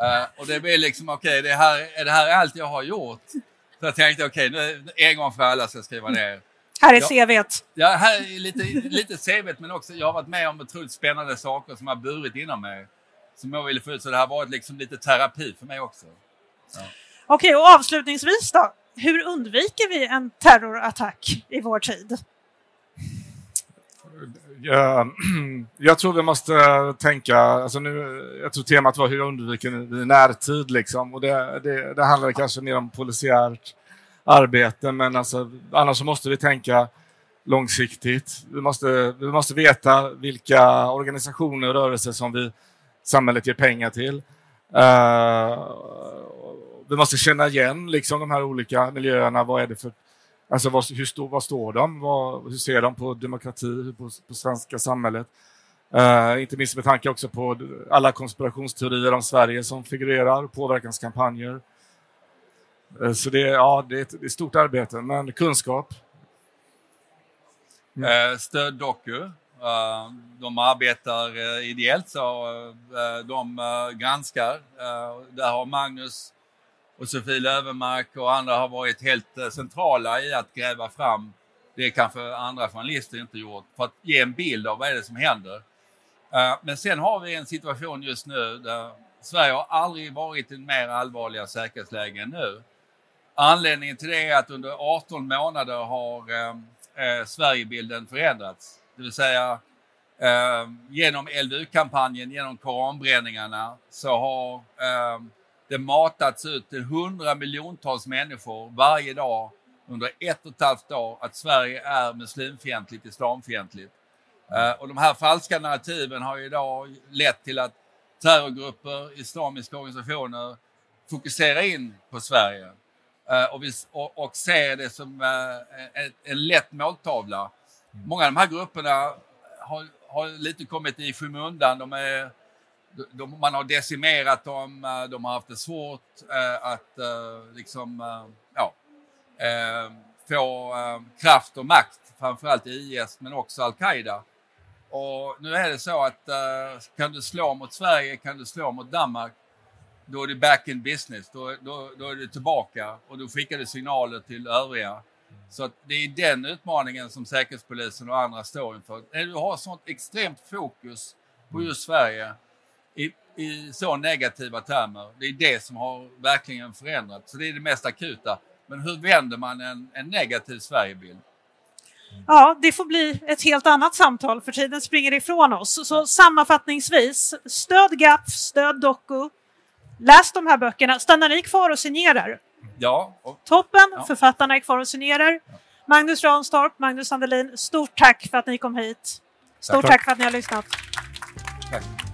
Speaker 13: Eh, och det blir liksom, okej, det, här, är det här allt jag har gjort? Så jag tänkte, okej, nu en gång för alla ska jag skriva ner.
Speaker 12: Här är. CVt.
Speaker 13: Ja, här är lite, lite CVt, men också jag har varit med om otroligt spännande saker som har burit inom mig. Som jag ville få ut, så det har varit liksom lite terapi för mig också. Ja.
Speaker 12: Okej, och avslutningsvis då. Hur undviker vi en terrorattack i vår tid?
Speaker 14: Jag tror vi måste tänka, alltså nu, jag tror temat var hur undviker vi närtid liksom och det, det, det handlar kanske mer om polisiärt arbete men alltså, annars måste vi tänka långsiktigt. Vi måste, vi måste veta vilka organisationer och rörelser som vi, samhället ger pengar till. Uh, vi måste känna igen liksom, de här olika miljöerna. Vad är det för Alltså vad, hur stå, vad står de? Vad, hur ser de på demokrati, på, på svenska samhället? Uh, inte minst med tanke också på alla konspirationsteorier om Sverige som figurerar, påverkanskampanjer. Uh, så det, ja, det är, ett, det är ett stort arbete, men kunskap.
Speaker 13: Mm. Uh, Stöd Doku. De arbetar ideellt, så de granskar. Där har Magnus och Sofie Lövenmark och andra har varit helt eh, centrala i att gräva fram det kanske andra journalister inte gjort för att ge en bild av vad är det som händer. Eh, men sen har vi en situation just nu där Sverige har aldrig varit i en mer allvarliga säkerhetsläge än nu. Anledningen till det är att under 18 månader har eh, Sverigebilden förändrats. Det vill säga genom LVU-kampanjen, genom koranbränningarna så har det matats ut till hundra miljontals människor varje dag under ett och ett halvt år att Sverige är muslimfientligt, islamfientligt. Uh, och de här falska narrativen har idag lett till att terrorgrupper, islamiska organisationer fokuserar in på Sverige uh, och, vi, och, och, ser det som uh, en, en lätt måltavla. Många av de här grupperna har, har lite kommit i skymundan. De är de, man har decimerat dem, eh, de har haft det svårt eh, att eh, liksom, eh, ja, eh, få kraft och makt, framförallt i IS men också Al-Qaida. Och nu är det så att kan du slå mot Sverige, kan du slå mot Danmark, då är det back in business. Då, då, då är du tillbaka och då skickar du signaler till övriga. Så att det är den utmaningen som Säkerhetspolisen och andra står inför. När du har sånt extremt fokus på just Sverige i så negativa termer. Det är det som har verkligen förändrats. Så det är det mest akuta. Men hur vänder man en, en negativ Sverigebild?
Speaker 12: Ja, det får bli ett helt annat samtal för tiden springer ifrån oss. Så sammanfattningsvis, stöd GAPF, stöd Doku, läs de här böckerna. Stannar ni kvar och signerar?
Speaker 13: Ja.
Speaker 12: Och, Toppen, ja. författarna är kvar och signerar. Ja. Magnus Ranstorp, Magnus Sandelin, stort tack för att ni kom hit. Stort tack, tack för att ni har lyssnat.
Speaker 13: Tack.